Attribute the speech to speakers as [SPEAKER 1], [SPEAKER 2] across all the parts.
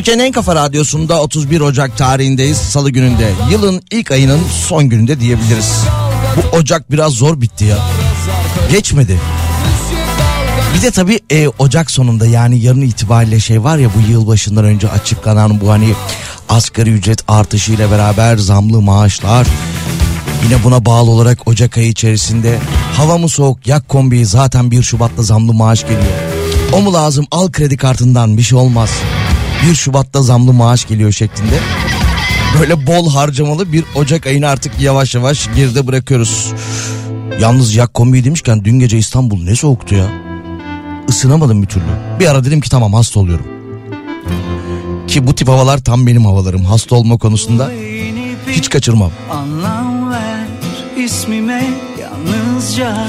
[SPEAKER 1] Türkiye'nin en kafa radyosunda 31 Ocak tarihindeyiz. Salı gününde. Yılın ilk ayının son gününde diyebiliriz. Bu Ocak biraz zor bitti ya. Geçmedi. Bir de tabii e, Ocak sonunda yani yarın itibariyle şey var ya bu yıl başından önce açıklanan bu hani asgari ücret artışıyla beraber zamlı maaşlar. Yine buna bağlı olarak Ocak ayı içerisinde hava mı soğuk yak kombiyi zaten 1 Şubat'ta zamlı maaş geliyor. O mu lazım al kredi kartından bir şey olmaz. 1 Şubat'ta zamlı maaş geliyor şeklinde. Böyle bol harcamalı bir Ocak ayını artık yavaş yavaş geride bırakıyoruz. Yalnız yak kombi demişken dün gece İstanbul ne soğuktu ya. Isınamadım bir türlü. Bir ara dedim ki tamam hasta oluyorum. Ki bu tip havalar tam benim havalarım. Hasta olma konusunda hiç kaçırmam.
[SPEAKER 2] Anlam ver ismime yalnızca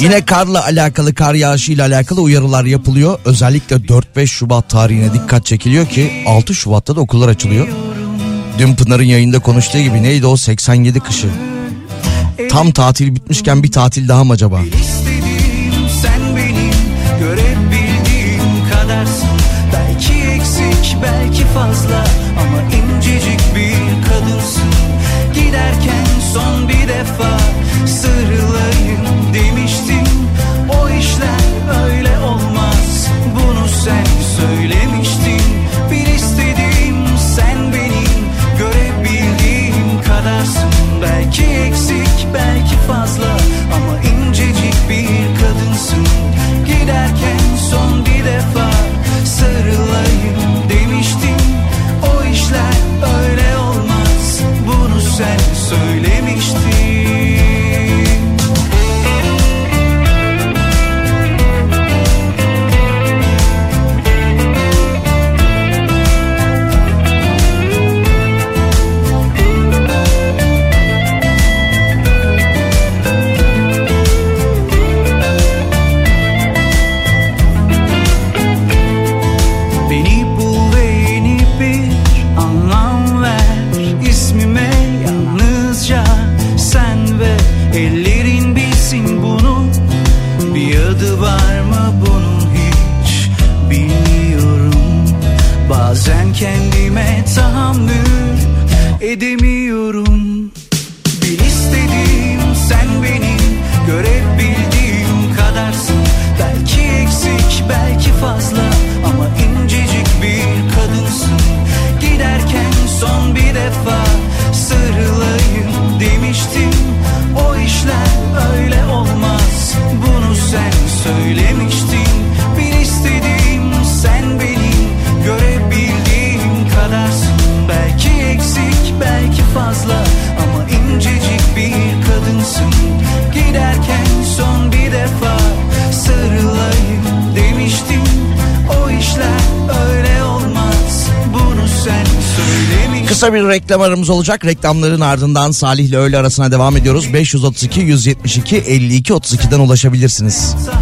[SPEAKER 1] Yine karla alakalı kar yağışı ile alakalı uyarılar yapılıyor. Özellikle 4-5 Şubat tarihine dikkat çekiliyor ki 6 Şubat'ta da okullar açılıyor. Dün Pınar'ın yayında konuştuğu gibi neydi o 87 kışı. Tam tatil bitmişken bir tatil daha mı acaba?
[SPEAKER 2] İstediğim sen benim görebildiğim kadarsın Belki eksik belki fazla ama incecik bir kadınsın Giderken son bir defa sarılayım
[SPEAKER 1] reklam aramız olacak. Reklamların ardından Salih ile öğle arasına devam ediyoruz. 532 172 52 32'den ulaşabilirsiniz.
[SPEAKER 2] tahammül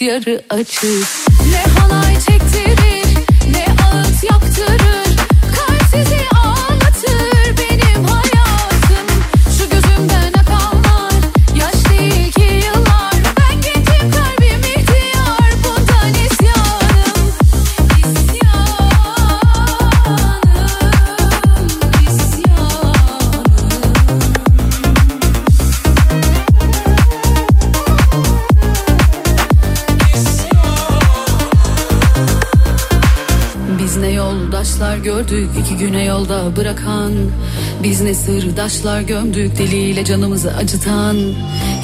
[SPEAKER 3] yarı açık gördük iki güne yolda bırakan. Biz ne sırdaşlar gömdük deliyle canımızı acıtan.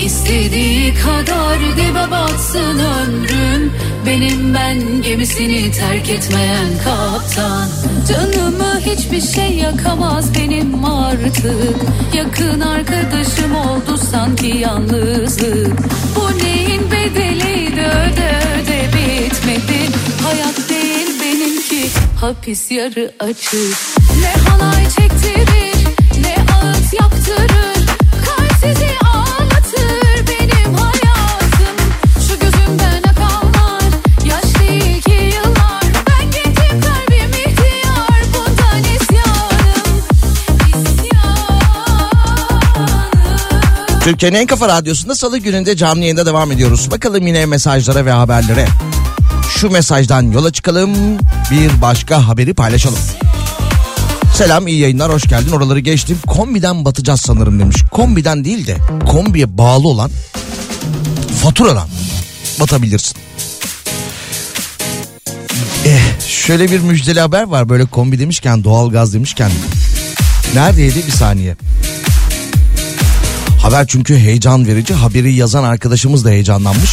[SPEAKER 3] İstediği kadar dibe batsın ömrüm. Benim ben gemisini terk etmeyen kaptan. Canımı hiçbir şey yakamaz benim artık. Yakın arkadaşım oldu sanki yalnızlık. Bu neyin bedeliydi öde öde bitmedi. Hayat hapis yarı açık. Ne halay çektirir ne ağıt yaktırır Kalp sizi ağlatır benim hayatım. Şu gözümden akanlar yaş değil ki yıllar. Ben gencim kalbim ihtiyar bundan isyanım. İsyanım.
[SPEAKER 1] Türkiye'nin en kafa radyosunda salı gününde canlı yayında devam ediyoruz. Bakalım yine mesajlara ve haberlere. Şu mesajdan yola çıkalım bir başka haberi paylaşalım. Selam iyi yayınlar hoş geldin oraları geçtim. Kombiden batacağız sanırım demiş. Kombiden değil de kombiye bağlı olan faturadan batabilirsin. Eh, şöyle bir müjdeli haber var böyle kombi demişken doğalgaz demişken. Neredeydi bir saniye. Haber çünkü heyecan verici. Haberi yazan arkadaşımız da heyecanlanmış.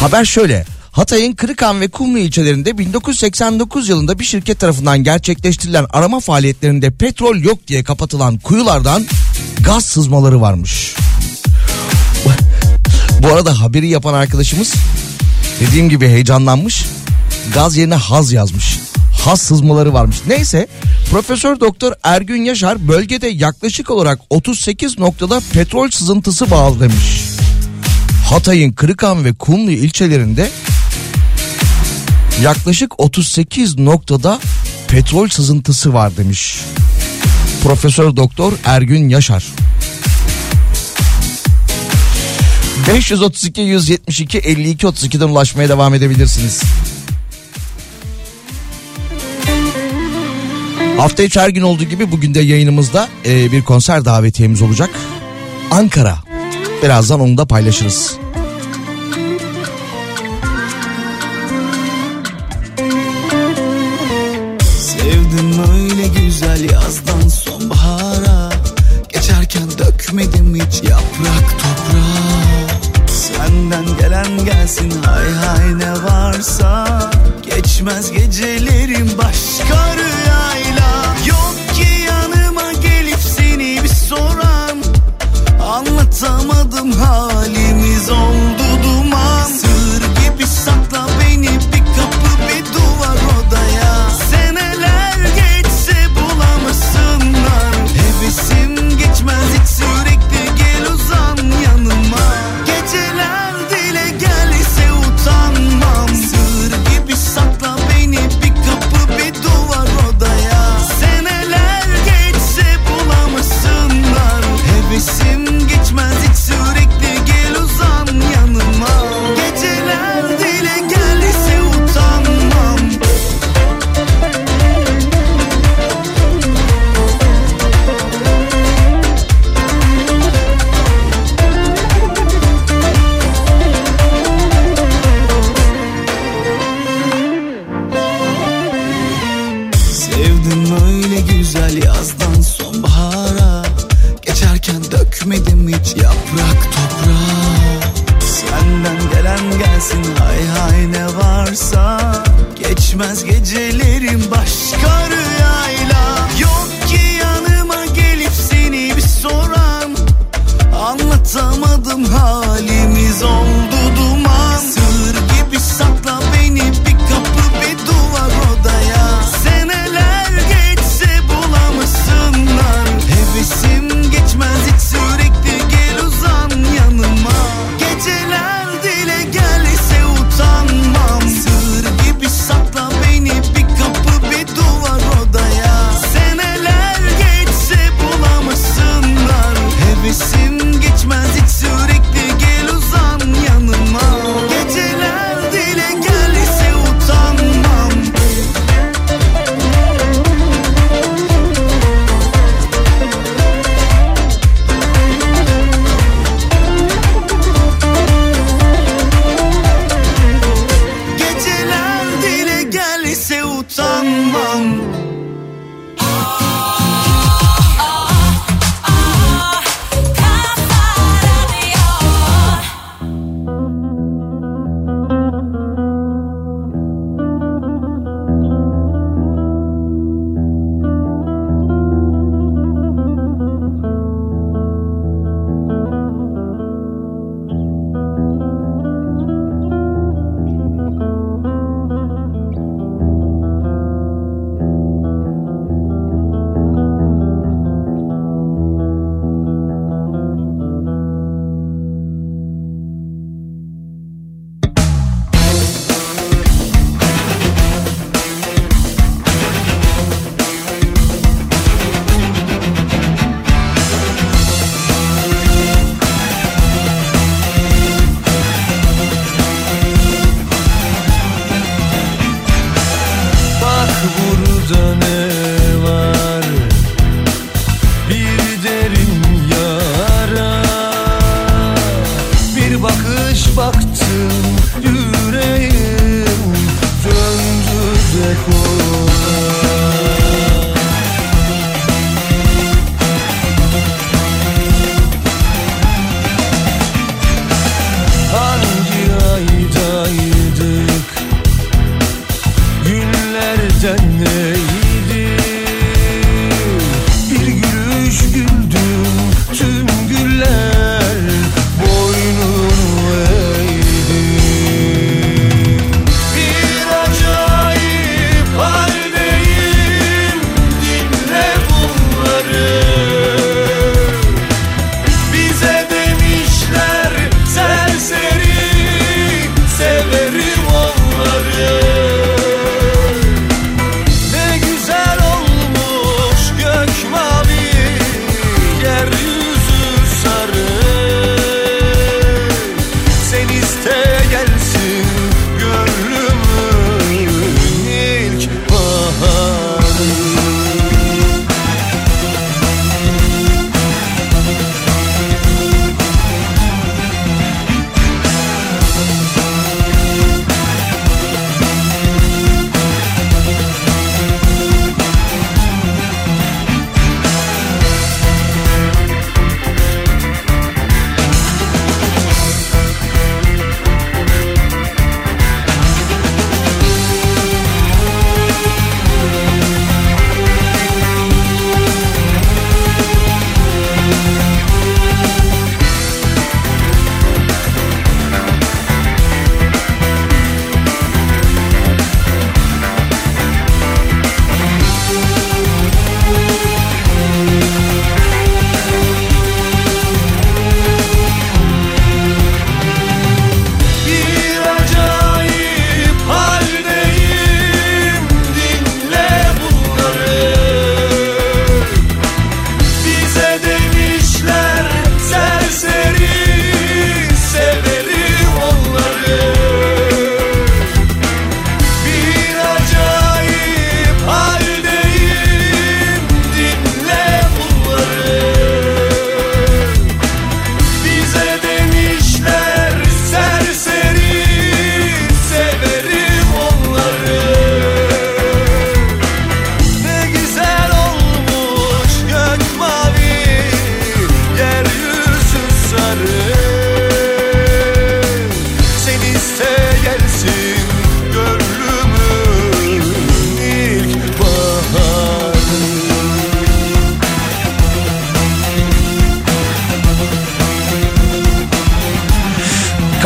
[SPEAKER 1] Haber şöyle. Hatay'ın Kırıkan ve Kumlu ilçelerinde 1989 yılında bir şirket tarafından gerçekleştirilen arama faaliyetlerinde petrol yok diye kapatılan kuyulardan gaz sızmaları varmış. Bu arada haberi yapan arkadaşımız dediğim gibi heyecanlanmış. Gaz yerine haz yazmış. Haz sızmaları varmış. Neyse Profesör Doktor Ergün Yaşar bölgede yaklaşık olarak 38 noktada petrol sızıntısı bağlı demiş. Hatay'ın Kırıkan ve Kumlu ilçelerinde yaklaşık 38 noktada petrol sızıntısı var demiş. Profesör Doktor Ergün Yaşar. 532 172 52 32'den ulaşmaya devam edebilirsiniz. Hafta içi her gün olduğu gibi bugün de yayınımızda e, bir konser davetiyemiz olacak. Ankara. Birazdan onu da paylaşırız.
[SPEAKER 4] Güzel yazdan sonbahara. Geçerken dökmedim hiç yaprak toprağa. Senden gelen gelsin hay hay ne varsa. Geçmez gecelerim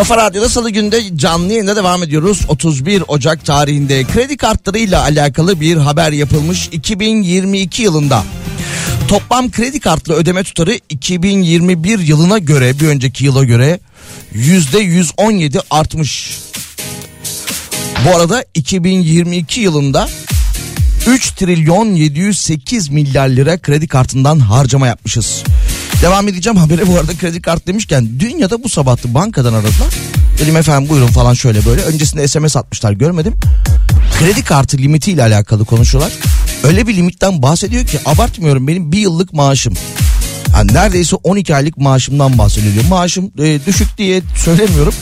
[SPEAKER 1] Kafa Radyo'da salı günde canlı yayında devam ediyoruz. 31 Ocak tarihinde kredi kartlarıyla alakalı bir haber yapılmış 2022 yılında. Toplam kredi kartlı ödeme tutarı 2021 yılına göre bir önceki yıla göre %117 artmış. Bu arada 2022 yılında 3 trilyon 708 milyar lira kredi kartından harcama yapmışız. Devam edeceğim habere bu arada kredi kart demişken dünyada bu sabahtı bankadan aradılar. Dedim efendim buyurun falan şöyle böyle. Öncesinde SMS atmışlar görmedim. Kredi kartı limitiyle alakalı konuşuyorlar. Öyle bir limitten bahsediyor ki abartmıyorum benim bir yıllık maaşım. Yani neredeyse 12 aylık maaşımdan bahsediliyor. Maaşım e, düşük diye söylemiyorum.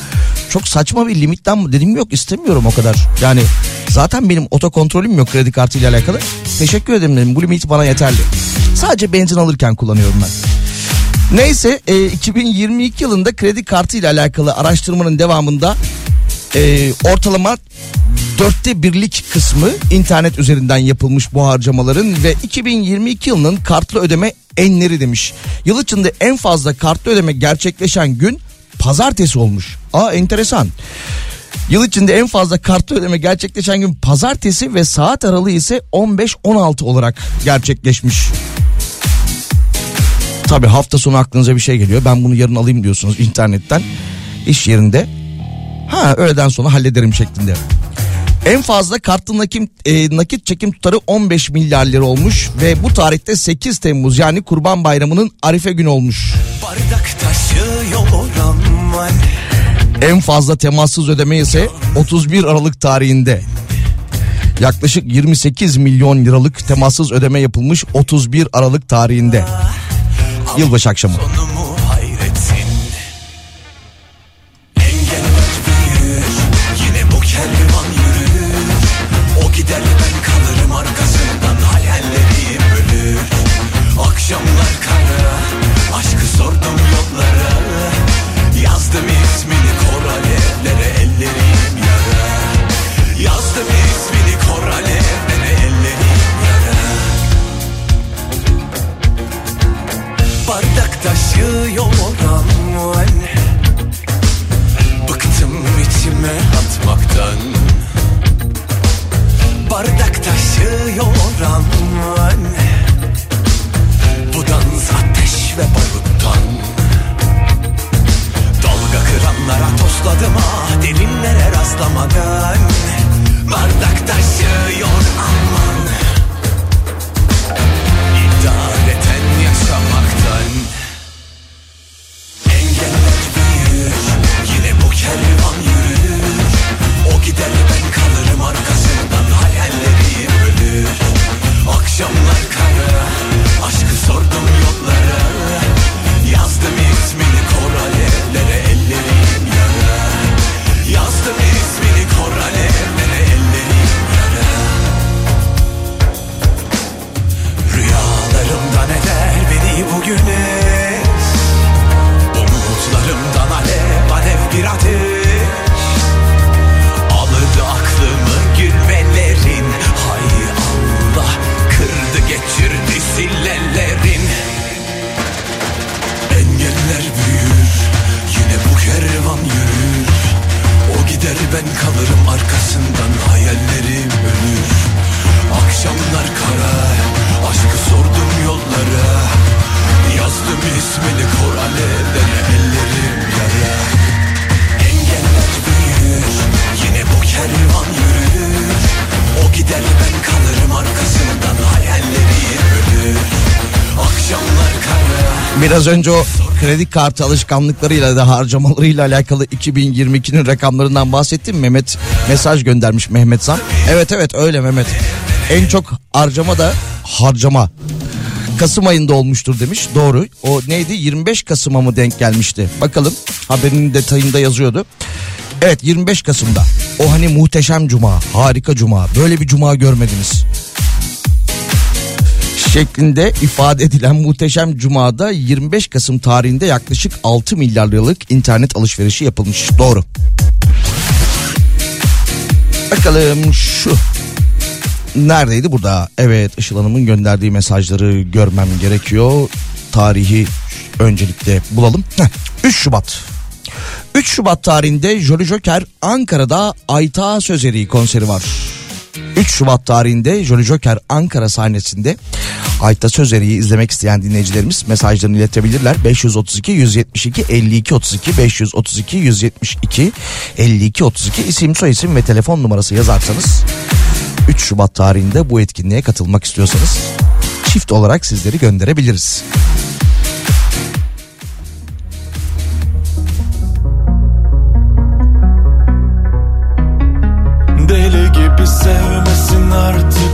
[SPEAKER 1] Çok saçma bir limitten dedim yok istemiyorum o kadar. Yani zaten benim otokontrolüm yok kredi kartıyla alakalı. Teşekkür ederim dedim bu limit bana yeterli. Sadece benzin alırken kullanıyorum ben. Neyse e, 2022 yılında kredi kartı ile alakalı araştırmanın devamında e, ortalama dörtte birlik kısmı internet üzerinden yapılmış bu harcamaların ve 2022 yılının kartlı ödeme enleri demiş. Yıl içinde en fazla kartlı ödeme gerçekleşen gün pazartesi olmuş. Aa enteresan. Yıl içinde en fazla kartlı ödeme gerçekleşen gün pazartesi ve saat aralığı ise 15-16 olarak gerçekleşmiş. Tabi hafta sonu aklınıza bir şey geliyor. Ben bunu yarın alayım diyorsunuz internetten. iş yerinde. Ha öğleden sonra hallederim şeklinde. En fazla kartlı nakit, e, nakit çekim tutarı 15 milyar lira olmuş ve bu tarihte 8 Temmuz yani Kurban Bayramı'nın Arife günü olmuş. En fazla temassız ödeme ise 31 Aralık tarihinde.
[SPEAKER 5] Yaklaşık 28 milyon liralık temassız ödeme yapılmış 31 Aralık tarihinde. Yılbaşı akşamı. Biraz önce o kredi kartı alışkanlıklarıyla da harcamalarıyla alakalı 2022'nin rakamlarından bahsettim. Mehmet mesaj göndermiş Mehmet Zam. Evet evet öyle Mehmet. En çok harcama da harcama. Kasım ayında olmuştur demiş. Doğru. O neydi? 25 Kasım'a mı denk gelmişti? Bakalım. Haberin detayında yazıyordu. Evet 25 Kasım'da. O hani muhteşem cuma, harika cuma. Böyle bir cuma görmediniz şeklinde ifade edilen muhteşem cumada 25 Kasım tarihinde yaklaşık 6 milyar liralık internet alışverişi yapılmış. Doğru. Bakalım şu. Neredeydi burada? Evet Işıl Hanım'ın gönderdiği mesajları görmem gerekiyor. Tarihi öncelikle bulalım. Heh, 3 Şubat. 3 Şubat tarihinde Jolly Joker Ankara'da Ayta Sözeri konseri var. 3 Şubat tarihinde Jolly Joker Ankara sahnesinde Ayta Sözeri'yi izlemek isteyen dinleyicilerimiz mesajlarını iletebilirler. 532 172 52 32 532 172 52 32 isim soyisim ve telefon numarası yazarsanız 3 Şubat tarihinde bu etkinliğe katılmak istiyorsanız çift olarak sizleri gönderebiliriz.
[SPEAKER 6] Deli gibi sevmesin artık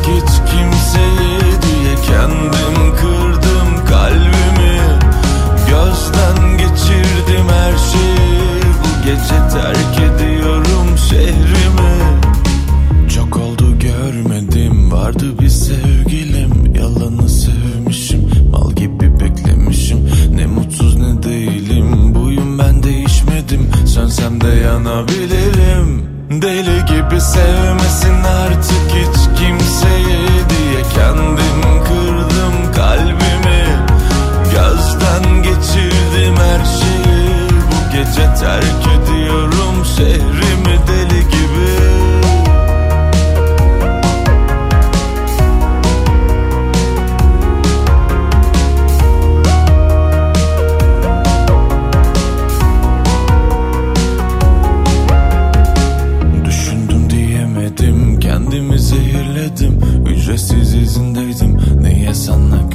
[SPEAKER 6] kendim kırdım kalbimi. Gözden geçirdim her şeyi. Bu gece terk ediyorum şehrimi. Çok oldu görmedim. Vardı bir sevgilim. Yalanı sevmişim. Mal gibi beklemişim. Ne mutsuz ne değilim. Buyum ben değişmedim. Sönsem de yanabilirim. Deli gibi sevmesin artık hiç kimseyi diye kendim gece terk ediyorum şehrimi deli gibi. Düşündüm diyemedim kendimi zehirledim Ücretsiz izindeydim. Niye sana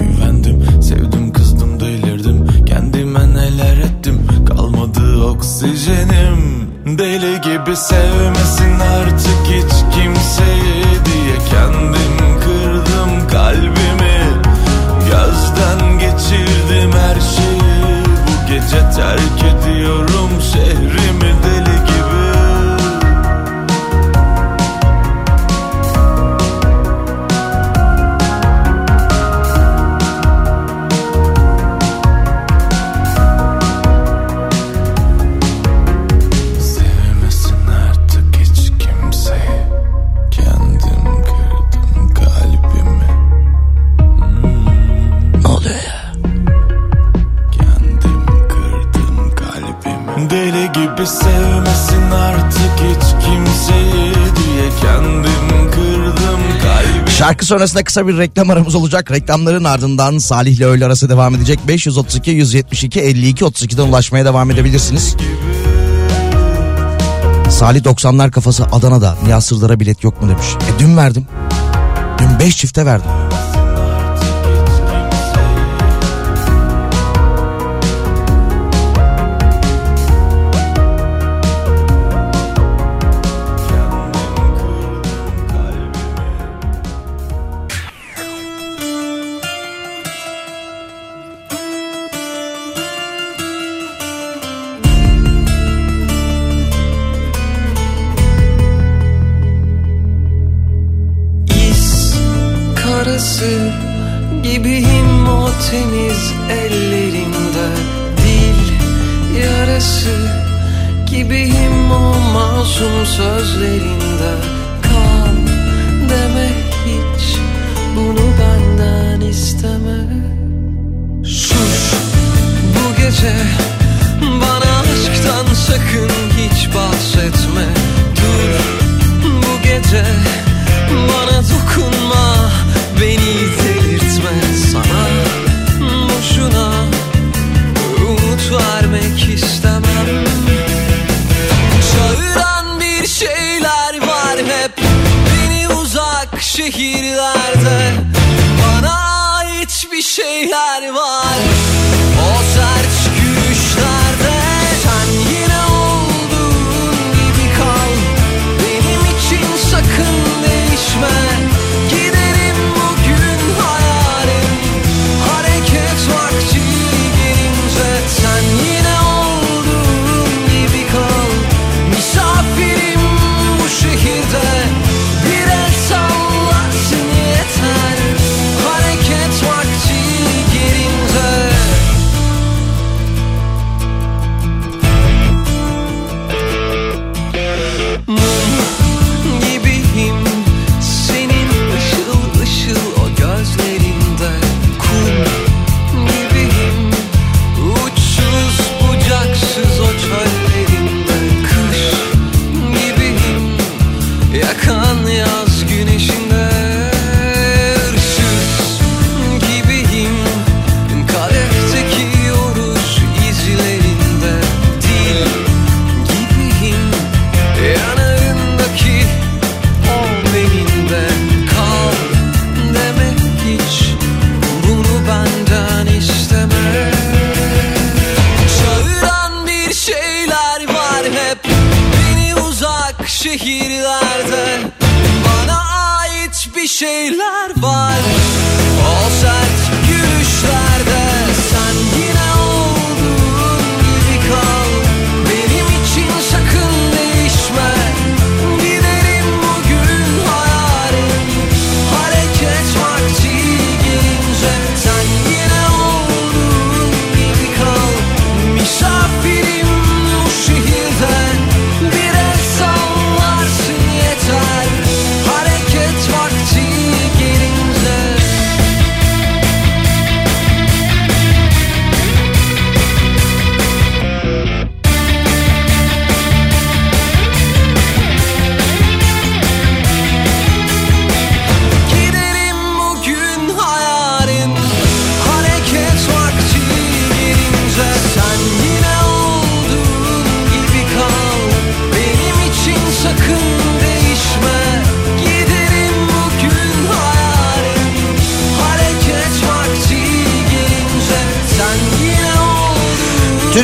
[SPEAKER 6] Oksijenim. Deli gibi sevmesin artık hiç kimseyi diye kendi gibi sevmesin artık hiç kimseyi diye kendim kırdım kalbimi.
[SPEAKER 7] Şarkı sonrasında kısa bir reklam aramız olacak. Reklamların ardından Salih ile öğle arası devam edecek. 532 172 52 32'den ulaşmaya devam edebilirsiniz. Salih 90'lar kafası Adana'da Nihat Sırdar'a bilet yok mu demiş. E dün verdim. Dün 5 çifte verdim.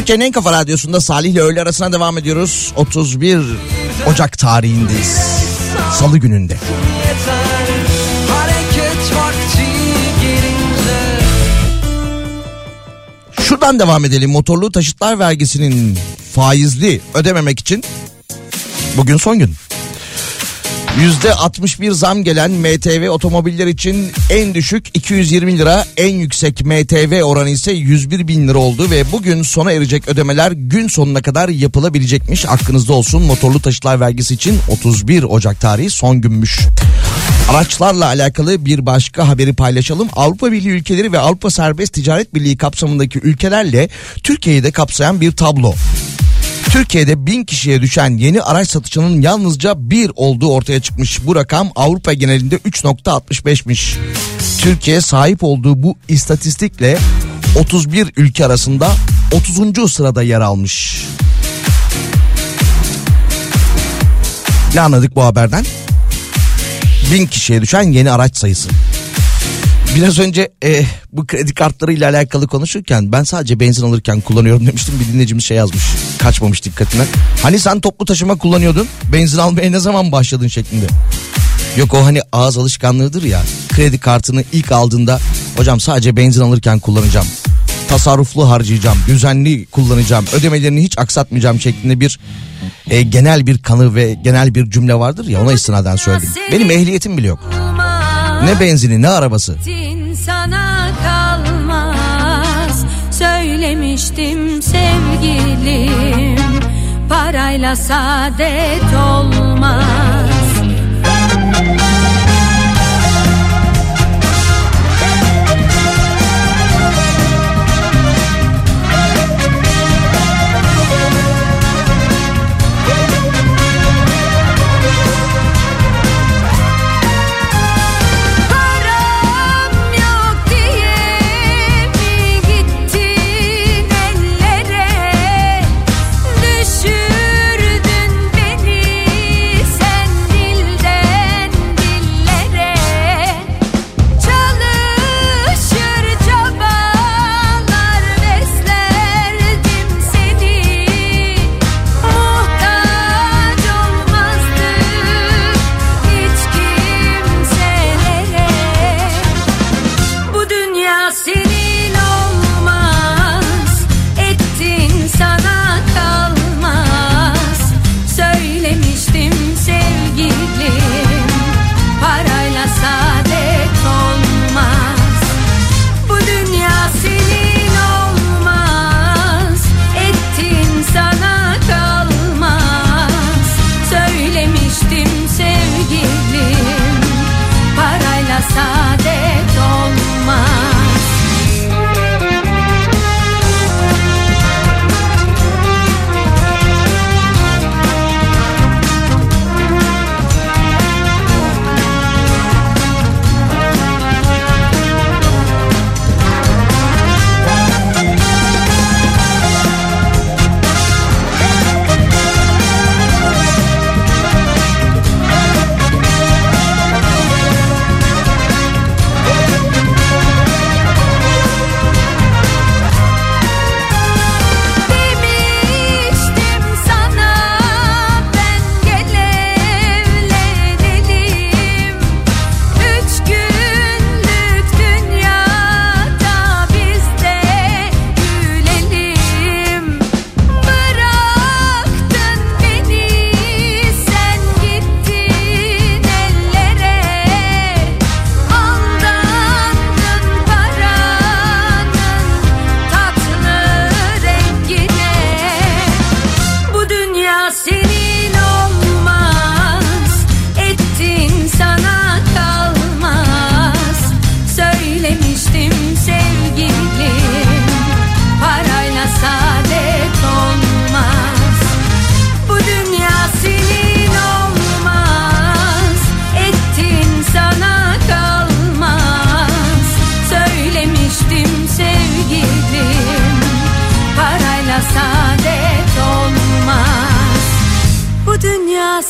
[SPEAKER 7] Türkiye'nin en kafa radyosunda Salih ile öğle arasına devam ediyoruz. 31 Ocak tarihindeyiz. Salı gününde.
[SPEAKER 1] Şuradan devam edelim. Motorlu taşıtlar vergisinin faizli ödememek için bugün son gün. %61 zam gelen MTV otomobiller için en düşük 220 lira, en yüksek MTV oranı ise 101 bin lira oldu ve bugün sona erecek ödemeler gün sonuna kadar yapılabilecekmiş. Aklınızda olsun motorlu taşıtlar vergisi için 31 Ocak tarihi son günmüş. Araçlarla alakalı bir başka haberi paylaşalım. Avrupa Birliği ülkeleri ve Avrupa Serbest Ticaret Birliği kapsamındaki ülkelerle Türkiye'yi de kapsayan bir tablo. Türkiye'de bin kişiye düşen yeni araç satışının yalnızca bir olduğu ortaya çıkmış. Bu rakam Avrupa genelinde 3.65'miş. Türkiye sahip olduğu bu istatistikle 31 ülke arasında 30. sırada yer almış. Ne anladık bu haberden? Bin kişiye düşen yeni araç sayısı. Biraz önce e, bu kredi kartlarıyla alakalı konuşurken ben sadece benzin alırken kullanıyorum demiştim. Bir dinleyicimiz şey yazmış. Kaçmamış dikkatine. Hani sen toplu taşıma kullanıyordun. Benzin almaya ne zaman başladın şeklinde. Yok o hani ağız alışkanlığıdır ya. Kredi kartını ilk aldığında hocam sadece benzin alırken kullanacağım. Tasarruflu harcayacağım, düzenli kullanacağım, ödemelerini hiç aksatmayacağım şeklinde bir e, genel bir kanı ve genel bir cümle vardır ya ona istinaden söyledim. Benim ehliyetim bile yok. Ne benzini ne arabası.
[SPEAKER 8] Sana kalmaz. Söylemiştim sevgilim. Parayla saadet olmaz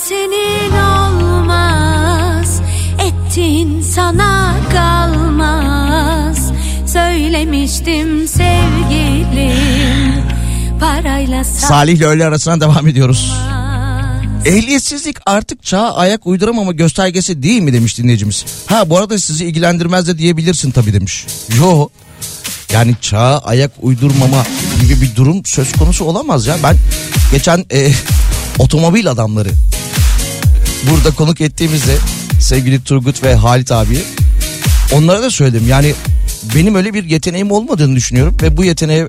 [SPEAKER 8] senin olmaz Ettin sana kalmaz Söylemiştim sevgilim Parayla
[SPEAKER 1] Salih ile öğle arasına devam ediyoruz. Ehliyetsizlik artık çağa ayak uyduramama göstergesi değil mi demiş dinleyicimiz. Ha bu arada sizi ilgilendirmez de diyebilirsin tabii demiş. Yo Yani çağa ayak uydurmama gibi bir durum söz konusu olamaz ya. Ben geçen e, otomobil adamları burada konuk ettiğimizde sevgili Turgut ve Halit abi onlara da söyledim. Yani benim öyle bir yeteneğim olmadığını düşünüyorum ve bu yeteneğe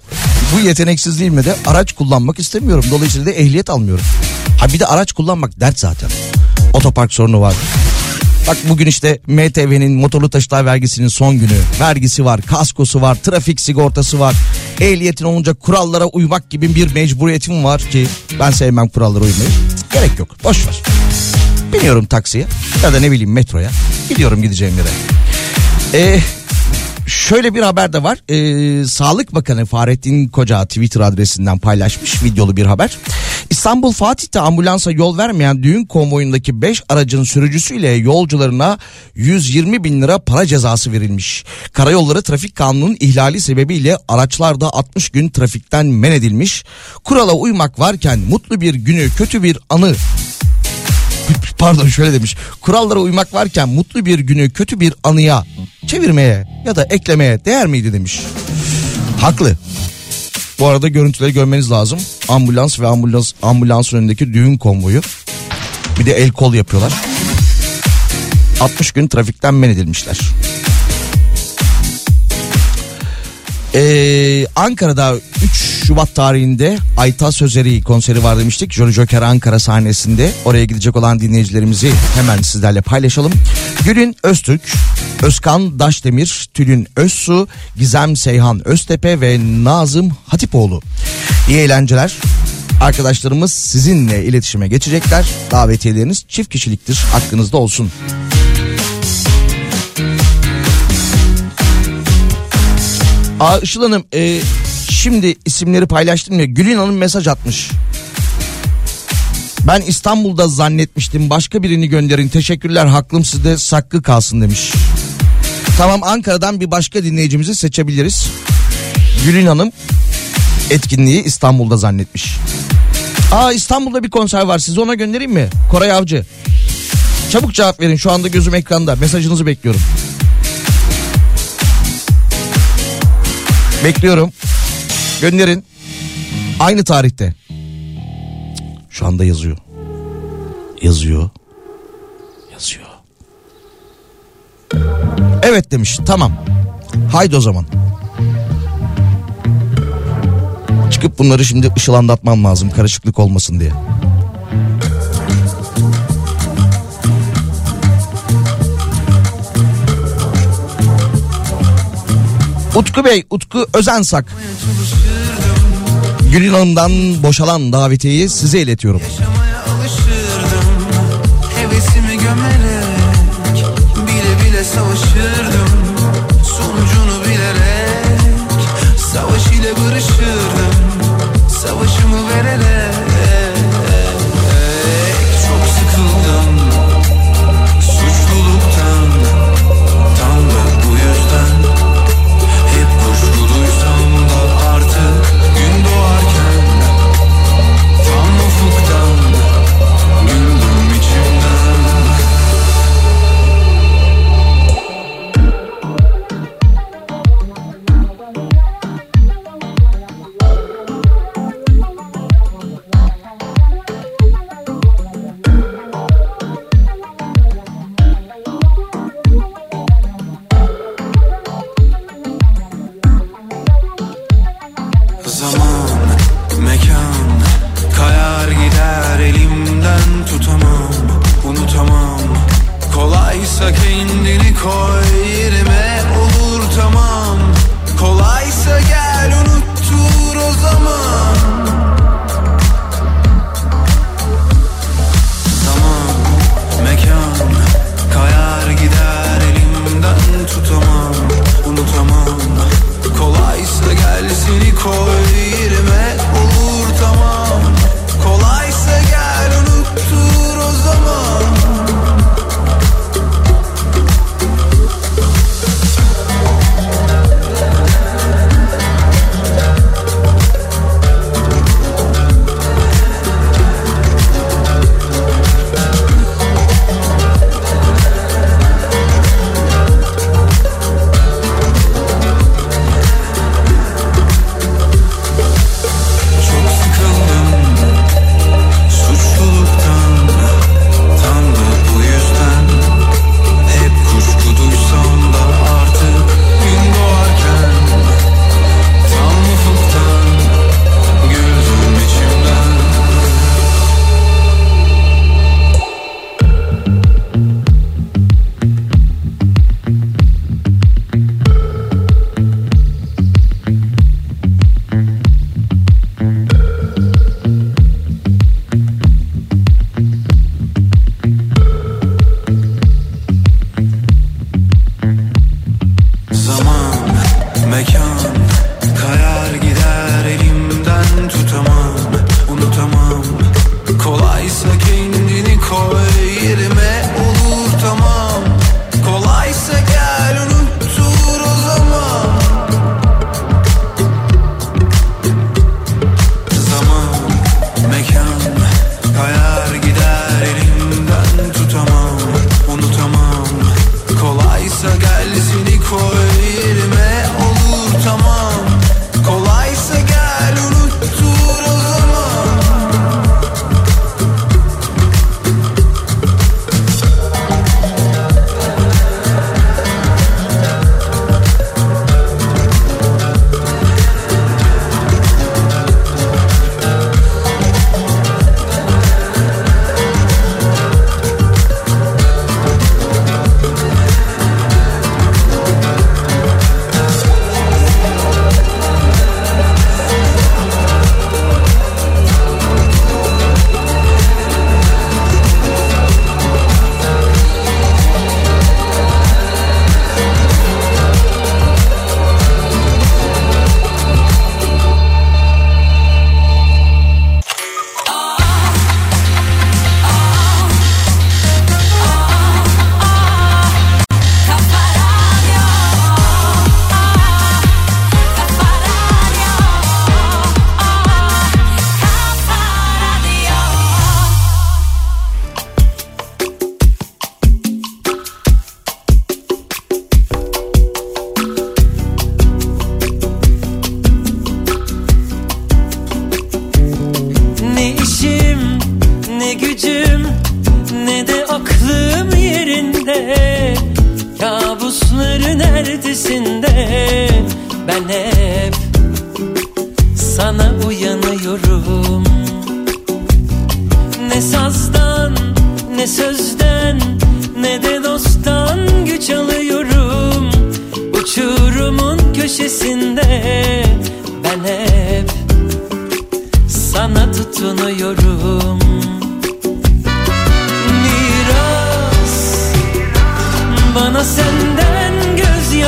[SPEAKER 1] bu yeteneksizliğimle de araç kullanmak istemiyorum. Dolayısıyla da ehliyet almıyorum. Ha bir de araç kullanmak dert zaten. Otopark sorunu var. Bak bugün işte MTV'nin motorlu taşıtlar vergisinin son günü. Vergisi var, kaskosu var, trafik sigortası var. Ehliyetin olunca kurallara uymak gibi bir mecburiyetim var ki ben sevmem kurallara uymayı. Gerek yok. Boş ver. Biniyorum taksiye ya da ne bileyim metroya. Gidiyorum gideceğim yere. Eee Şöyle bir haber de var. Ee, Sağlık Bakanı Fahrettin Koca Twitter adresinden paylaşmış videolu bir haber. İstanbul Fatih'te ambulansa yol vermeyen düğün konvoyundaki 5 aracın sürücüsüyle yolcularına 120 bin lira para cezası verilmiş. Karayolları Trafik Kanunu'nun ihlali sebebiyle araçlarda 60 gün trafikten men edilmiş. Kurala uymak varken mutlu bir günü kötü bir anı pardon şöyle demiş. Kurallara uymak varken mutlu bir günü kötü bir anıya çevirmeye ya da eklemeye değer miydi demiş. Haklı. Bu arada görüntüleri görmeniz lazım. Ambulans ve ambulans ambulans önündeki düğün konvoyu. Bir de el kol yapıyorlar. 60 gün trafikten men edilmişler. Ee, Ankara'da 3 Şubat tarihinde Ayta Sözeri konseri var demiştik. Jolly Joker Ankara sahnesinde. Oraya gidecek olan dinleyicilerimizi hemen sizlerle paylaşalım. Gülün Öztürk, Özkan Daşdemir, Tülin Özsu, Gizem Seyhan Öztepe ve Nazım Hatipoğlu. İyi eğlenceler. Arkadaşlarımız sizinle iletişime geçecekler. Davetiyeleriniz çift kişiliktir. Hakkınızda olsun. Aa Işıl Hanım e, şimdi isimleri paylaştım ya Gülün Hanım mesaj atmış. Ben İstanbul'da zannetmiştim başka birini gönderin teşekkürler haklım sizde saklı kalsın demiş. Tamam Ankara'dan bir başka dinleyicimizi seçebiliriz. Gülün Hanım etkinliği İstanbul'da zannetmiş. Aa İstanbul'da bir konser var size ona göndereyim mi? Koray Avcı. Çabuk cevap verin şu anda gözüm ekranda mesajınızı bekliyorum. Bekliyorum. Gönderin. Aynı tarihte. Şu anda yazıyor. Yazıyor. Yazıyor. Evet demiş. Tamam. Haydi o zaman. Çıkıp bunları şimdi ışıl anlatmam lazım karışıklık olmasın diye. Utku Bey, Utku Özensak. Gülün Hanım'dan boşalan davetiyeyi size iletiyorum.
[SPEAKER 9] Yaşamaya alışırdım Hevesimi gömerek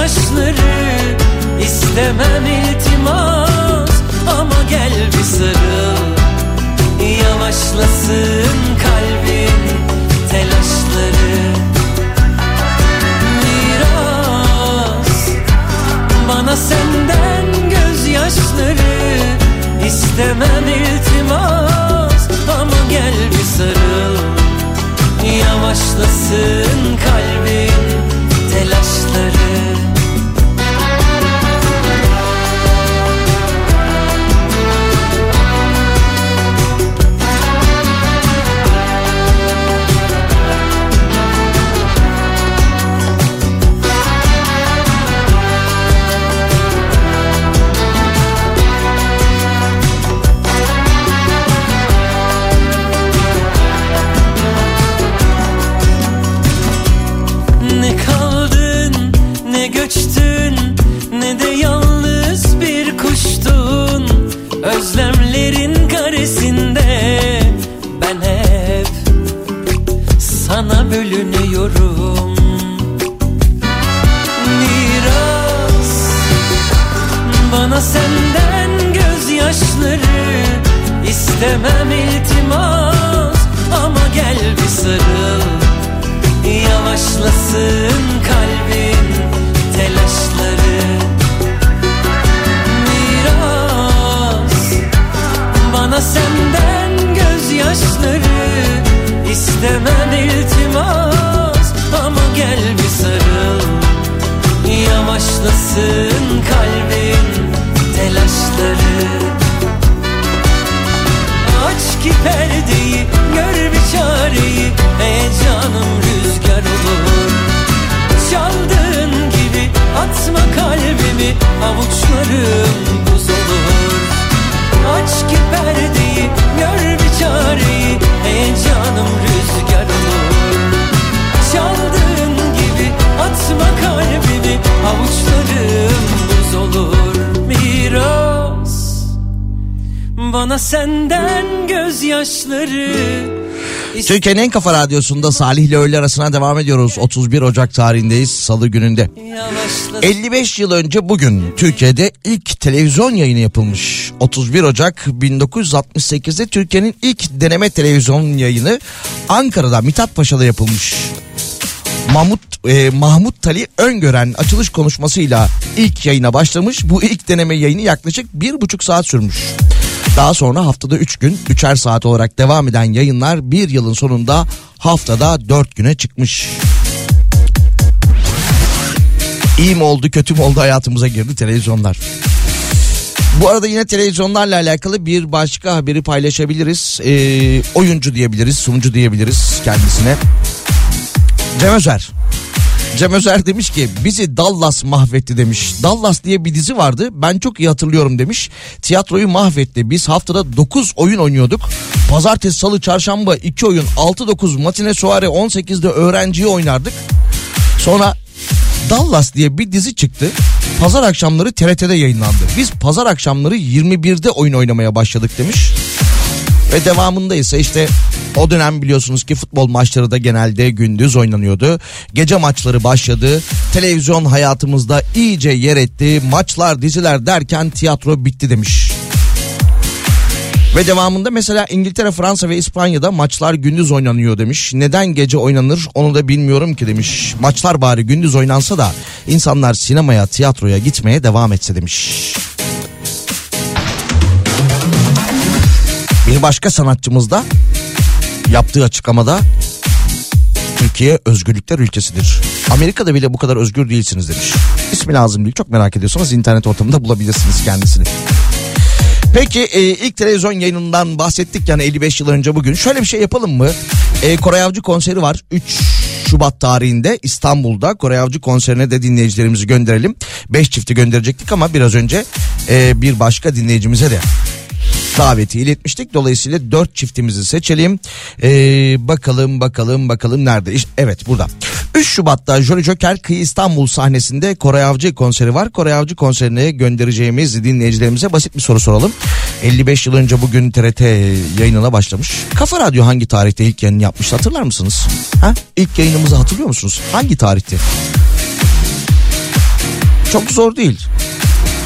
[SPEAKER 7] gözyaşları istemem iltimas. Ama gel bir sarıl Yavaşlasın kalbin telaşları. Miras bana senden gözyaşları istemem iltimas. Ama gel bir sarıl Yavaşlasın kalbin telaşları istemem iltimas ama gel bir sarıl. Yavaşlasın kalbin telaşları. Miras bana senden gözyaşları. İstemem iltimas ama gel bir sarıl. Yavaşlasın kalbin telaşları Aç ki perdeyi gör bir çareyi Heyecanım rüzgar olur. Çaldığın gibi atma kalbimi Avuçlarım buz olur. Aç ki perdeyi gör bir çareyi Heyecanım rüzgar olur. Çaldığın gibi atma kalbimi Avuçlarım buz olur bana senden gözyaşları
[SPEAKER 1] Türkiye'nin en kafa radyosunda Salih ile öğle arasına devam ediyoruz. 31 Ocak tarihindeyiz salı gününde. 55 yıl önce bugün Türkiye'de ilk televizyon yayını yapılmış. 31 Ocak 1968'de Türkiye'nin ilk deneme televizyon yayını Ankara'da Mithat Paşa'da yapılmış. Mahmut e, Mahmut Tali Öngören açılış konuşmasıyla ilk yayına başlamış. Bu ilk deneme yayını yaklaşık bir buçuk saat sürmüş. Daha sonra haftada 3 gün 3'er saat olarak devam eden yayınlar bir yılın sonunda haftada 4 güne çıkmış. İyi mi oldu kötü mü oldu hayatımıza girdi televizyonlar. Bu arada yine televizyonlarla alakalı bir başka haberi paylaşabiliriz. Ee, oyuncu diyebiliriz, sunucu diyebiliriz kendisine. Cem Özer. Cem Özer demiş ki bizi Dallas mahvetti demiş. Dallas diye bir dizi vardı ben çok iyi hatırlıyorum demiş. Tiyatroyu mahvetti. Biz haftada 9 oyun oynuyorduk. Pazartesi, salı, çarşamba 2 oyun 6-9 matine soare 18'de öğrenciyi oynardık. Sonra Dallas diye bir dizi çıktı. Pazar akşamları TRT'de yayınlandı. Biz pazar akşamları 21'de oyun oynamaya başladık demiş. Ve devamında ise işte o dönem biliyorsunuz ki futbol maçları da genelde gündüz oynanıyordu. Gece maçları başladı. Televizyon hayatımızda iyice yer etti. Maçlar, diziler derken tiyatro bitti demiş. Ve devamında mesela İngiltere, Fransa ve İspanya'da maçlar gündüz oynanıyor demiş. Neden gece oynanır onu da bilmiyorum ki demiş. Maçlar bari gündüz oynansa da insanlar sinemaya, tiyatroya gitmeye devam etse demiş. Başka sanatçımız da yaptığı açıklamada Türkiye özgürlükler ülkesidir. Amerika'da bile bu kadar özgür değilsiniz demiş. İsmi lazım değil çok merak ediyorsanız internet ortamında bulabilirsiniz kendisini. Peki e, ilk televizyon yayınından bahsettik yani 55 yıl önce bugün. Şöyle bir şey yapalım mı? E, Koray Avcı konseri var 3 Şubat tarihinde İstanbul'da Koray Avcı konserine de dinleyicilerimizi gönderelim. 5 çifti gönderecektik ama biraz önce e, bir başka dinleyicimize de daveti iletmiştik. Dolayısıyla dört çiftimizi seçelim. Ee, bakalım bakalım bakalım nerede? Evet burada. 3 Şubat'ta Jolly Joker Kıyı İstanbul sahnesinde Koray Avcı konseri var. Koray Avcı konserine göndereceğimiz dinleyicilerimize basit bir soru soralım. 55 yıl önce bugün TRT yayınına başlamış. Kafa Radyo hangi tarihte ilk yayını yapmış hatırlar mısınız? Ha? İlk yayınımızı hatırlıyor musunuz? Hangi tarihte? Çok zor değil.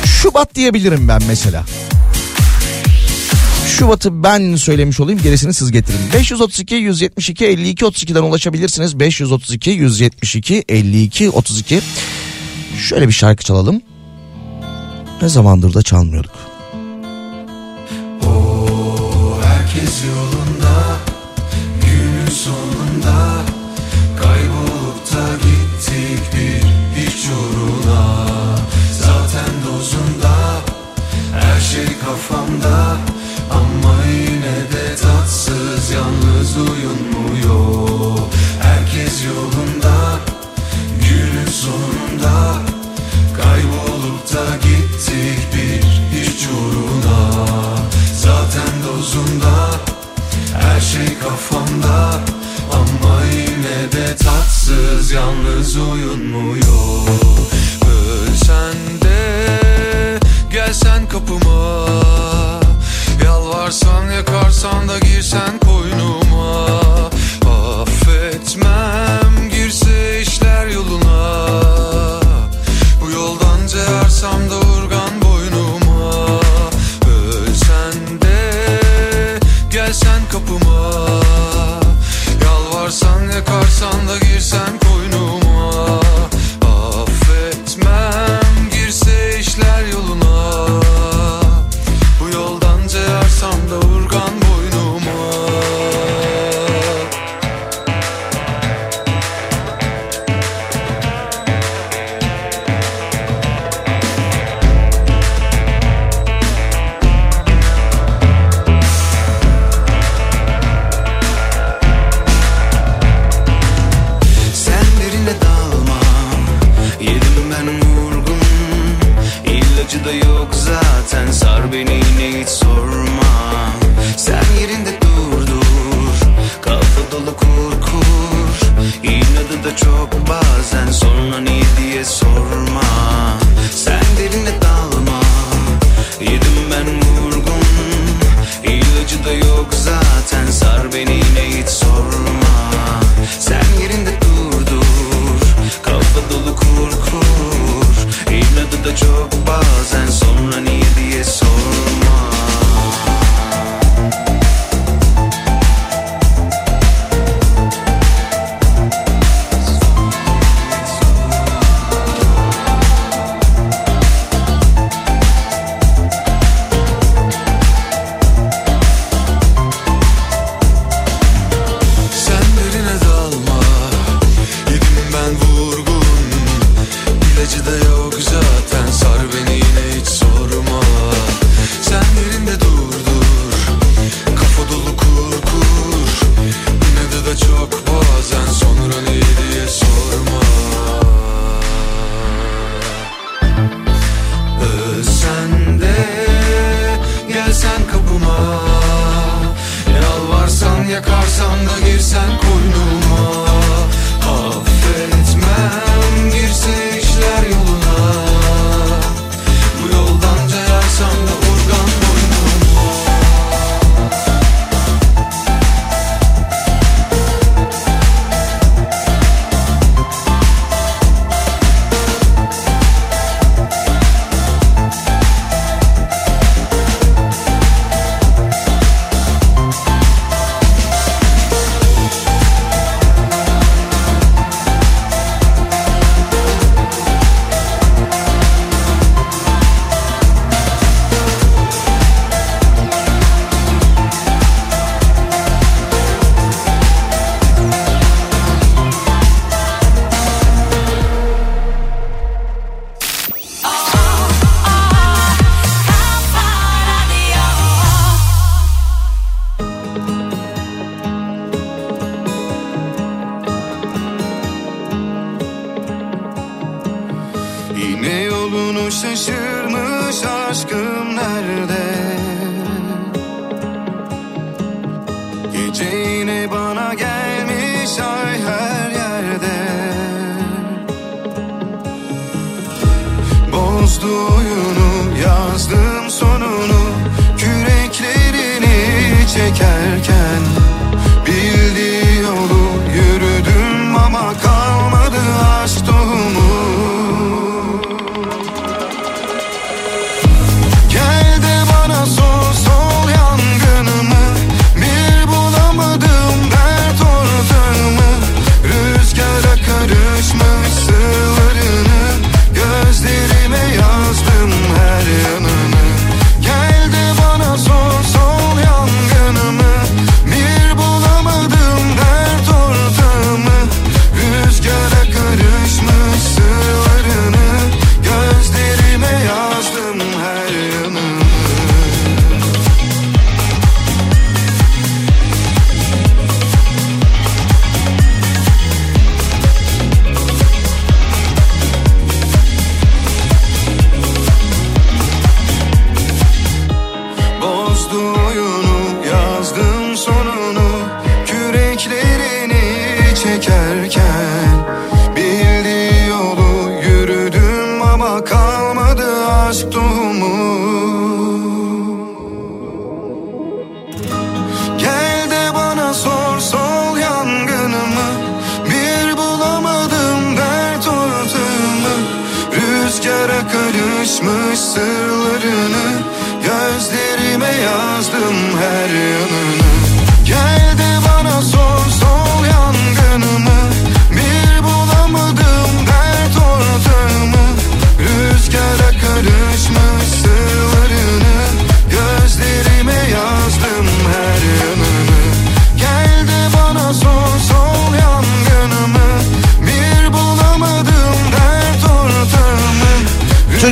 [SPEAKER 1] Şubat diyebilirim ben mesela. Şubat'ı ben söylemiş olayım gerisini siz getirin. 532 172 52 32'den ulaşabilirsiniz. 532 172 52 32. Şöyle bir şarkı çalalım. Ne zamandır da çalmıyorduk.
[SPEAKER 5] Herkes yolunda Da gittik bir hiç uğruna. Zaten dozunda Her şey kafamda. Ama yine de tatsız Yalnız uyunmuyor. Ölsen de Gelsen kapıma. Yalvarsan yakarsan da girsen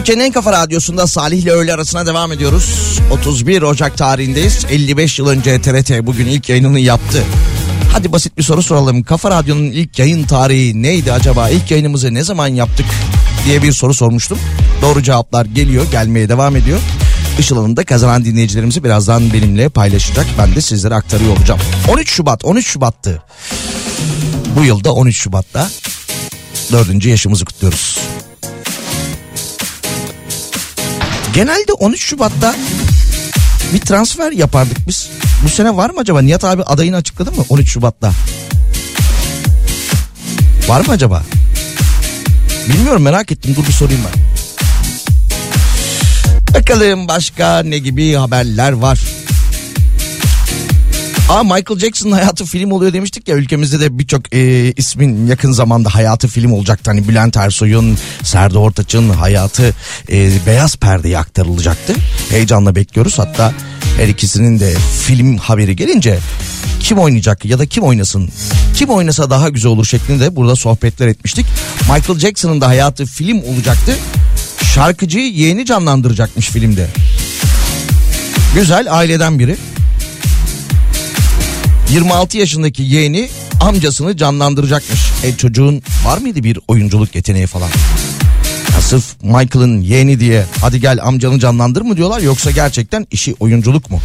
[SPEAKER 1] Türkiye'nin en kafa radyosunda Salih ile öğle arasına devam ediyoruz. 31 Ocak tarihindeyiz. 55 yıl önce TRT bugün ilk yayınını yaptı. Hadi basit bir soru soralım. Kafa Radyo'nun ilk yayın tarihi neydi acaba? İlk yayınımızı ne zaman yaptık diye bir soru sormuştum. Doğru cevaplar geliyor, gelmeye devam ediyor. Işıl Hanım da kazanan dinleyicilerimizi birazdan benimle paylaşacak. Ben de sizlere aktarıyor olacağım. 13 Şubat, 13 Şubat'tı. Bu yılda 13 Şubat'ta dördüncü yaşımızı kutluyoruz. Genelde 13 Şubat'ta bir transfer yapardık biz. Bu sene var mı acaba? Nihat abi adayını açıkladı mı 13 Şubat'ta? Var mı acaba? Bilmiyorum merak ettim dur bir sorayım ben. Bakalım başka ne gibi haberler var. Aa Michael Jackson'ın hayatı film oluyor demiştik ya ülkemizde de birçok e, ismin yakın zamanda hayatı film olacaktı. Hani Bülent Ersoy'un, Serdar Ortaç'ın hayatı e, beyaz perdeye aktarılacaktı. Heyecanla bekliyoruz hatta her ikisinin de film haberi gelince kim oynayacak ya da kim oynasın kim oynasa daha güzel olur şeklinde burada sohbetler etmiştik. Michael Jackson'ın da hayatı film olacaktı. Şarkıcıyı yeğeni canlandıracakmış filmde. Güzel aileden biri. 26 yaşındaki yeğeni amcasını canlandıracakmış. E çocuğun var mıydı bir oyunculuk yeteneği falan? Ya sırf Michael'ın yeğeni diye hadi gel amcanı canlandır mı diyorlar yoksa gerçekten işi oyunculuk mu?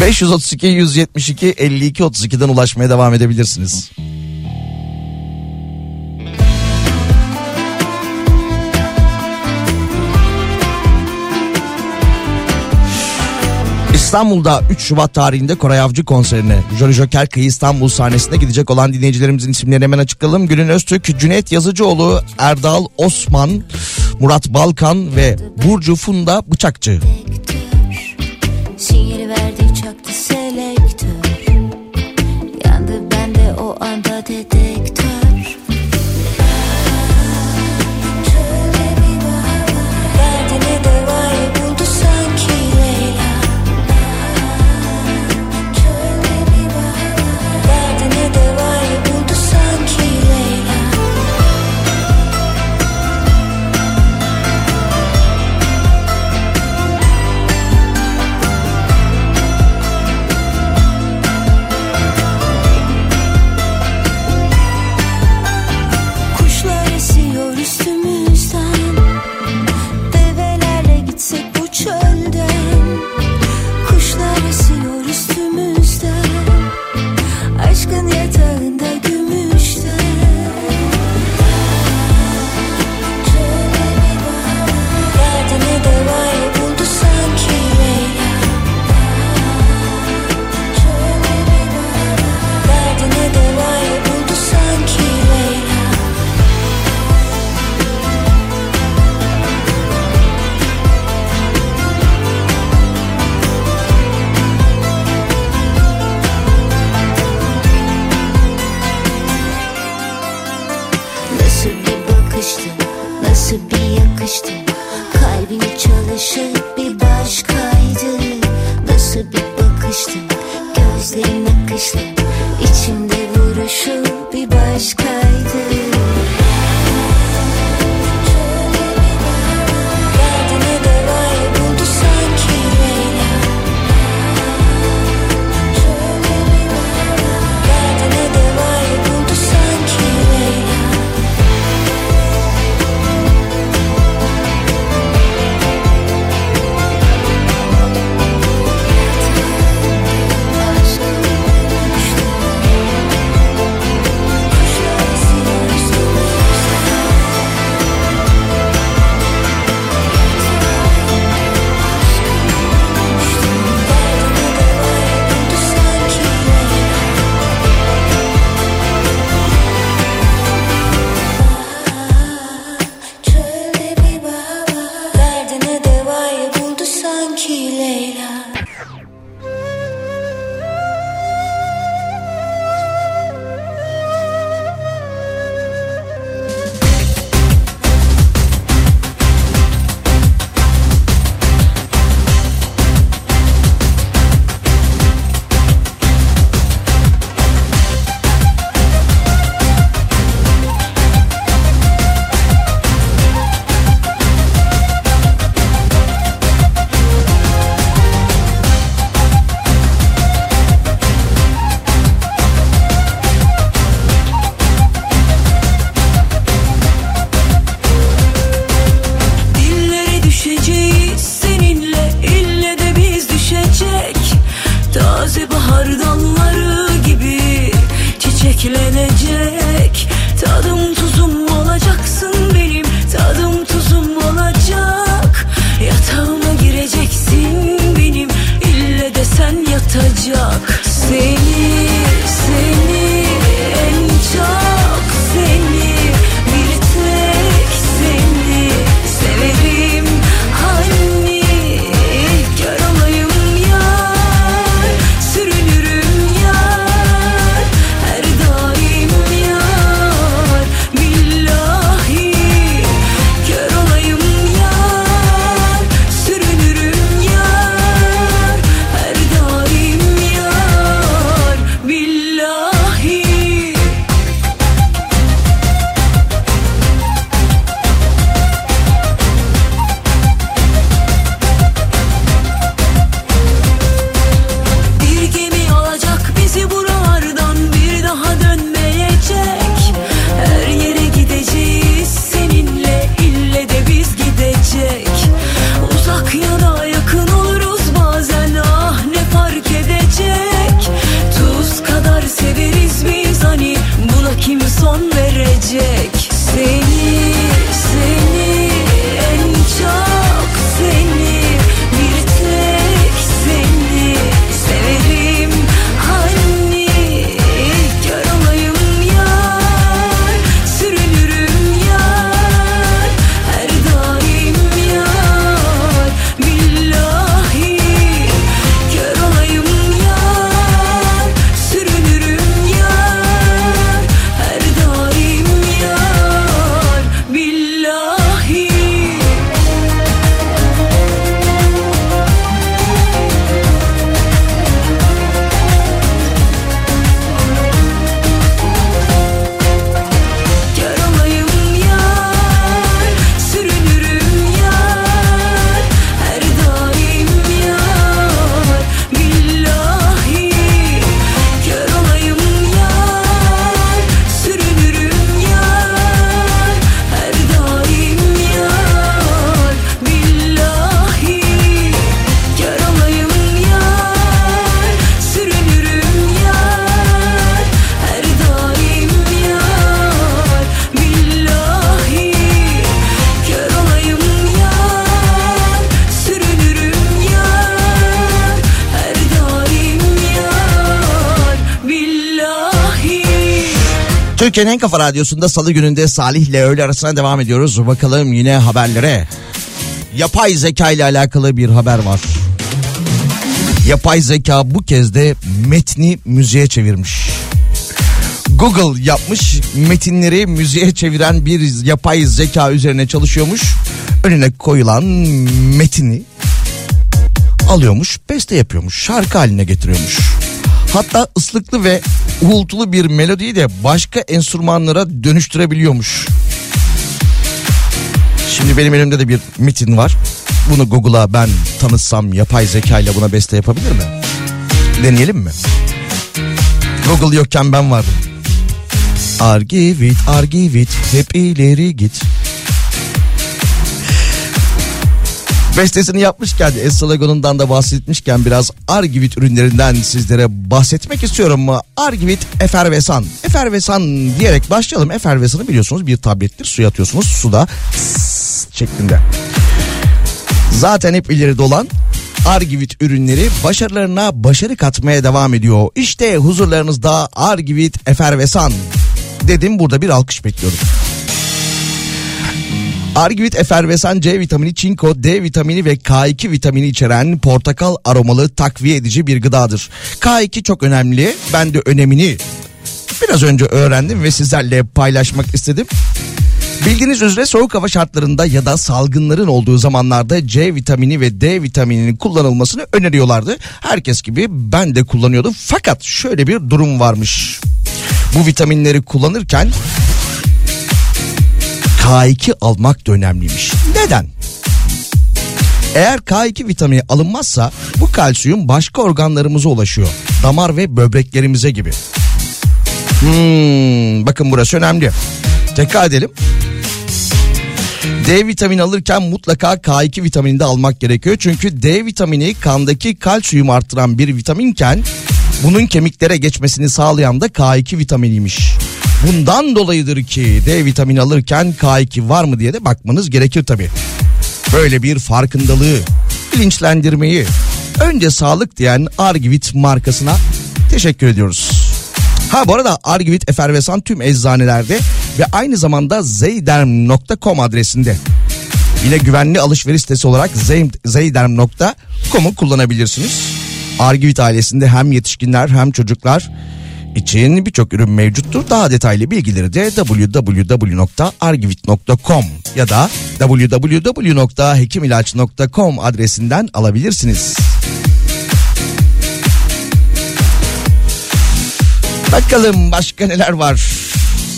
[SPEAKER 1] ...532-172-52-32'den ulaşmaya devam edebilirsiniz. İstanbul'da 3 Şubat tarihinde Koray Avcı konserine Jolly Joker Kıyı İstanbul sahnesinde gidecek olan dinleyicilerimizin isimlerini hemen açıklayalım. Gülün Öztürk, Cüneyt Yazıcıoğlu, Erdal Osman, Murat Balkan ve Burcu Funda Bıçakçı.
[SPEAKER 8] Selektör Yandı bende o anda
[SPEAKER 1] dedi kafa radyosunda salı gününde Salih ile öğle arasına devam ediyoruz. Bakalım yine haberlere. Yapay zeka ile alakalı bir haber var. Yapay zeka bu kez de metni müziğe çevirmiş. Google yapmış metinleri müziğe çeviren bir yapay zeka üzerine çalışıyormuş. Önüne koyulan metini alıyormuş, beste yapıyormuş, şarkı haline getiriyormuş. Hatta ıslıklı ve uğultulu bir melodiyi de başka enstrümanlara dönüştürebiliyormuş. Şimdi benim elimde de bir metin var. Bunu Google'a ben tanıtsam yapay zeka ile buna beste yapabilir mi? Deneyelim mi? Google yokken ben varım. Argivit, Argivit, hep ileri git. Bestesini yapmışken Esalagon'undan da bahsetmişken biraz Argivit ürünlerinden sizlere bahsetmek istiyorum. Argivit Efervesan. Efervesan diyerek başlayalım. Efervesan'ı biliyorsunuz bir tablettir. Suya atıyorsunuz. Suda şeklinde. Zaten hep ileride olan Argivit ürünleri başarılarına başarı katmaya devam ediyor. İşte huzurlarınızda Argivit Efervesan. Dedim burada bir alkış bekliyorum. Argivit efervesan C vitamini, çinko, D vitamini ve K2 vitamini içeren portakal aromalı takviye edici bir gıdadır. K2 çok önemli. Ben de önemini biraz önce öğrendim ve sizlerle paylaşmak istedim. Bildiğiniz üzere soğuk hava şartlarında ya da salgınların olduğu zamanlarda C vitamini ve D vitamininin kullanılmasını öneriyorlardı. Herkes gibi ben de kullanıyordum. Fakat şöyle bir durum varmış. Bu vitaminleri kullanırken K2 almak da önemliymiş. Neden? Eğer K2 vitamini alınmazsa bu kalsiyum başka organlarımıza ulaşıyor. Damar ve böbreklerimize gibi. Hmm, bakın burası önemli. Tekrar edelim. D vitamini alırken mutlaka K2 vitamini de almak gerekiyor. Çünkü D vitamini kandaki kalsiyum arttıran bir vitaminken bunun kemiklere geçmesini sağlayan da K2 vitaminiymiş. Bundan dolayıdır ki D vitamini alırken K2 var mı diye de bakmanız gerekir tabi. Böyle bir farkındalığı, bilinçlendirmeyi önce sağlık diyen Argivit markasına teşekkür ediyoruz. Ha bu arada Argivit Efervesan tüm eczanelerde ve aynı zamanda zeyderm.com adresinde. Yine güvenli alışveriş sitesi olarak zeyderm.com'u kullanabilirsiniz. Argivit ailesinde hem yetişkinler hem çocuklar için birçok ürün mevcuttur. Daha detaylı bilgileri de www.argivit.com ya da www.hekimilaç.com adresinden alabilirsiniz. Bakalım başka neler var.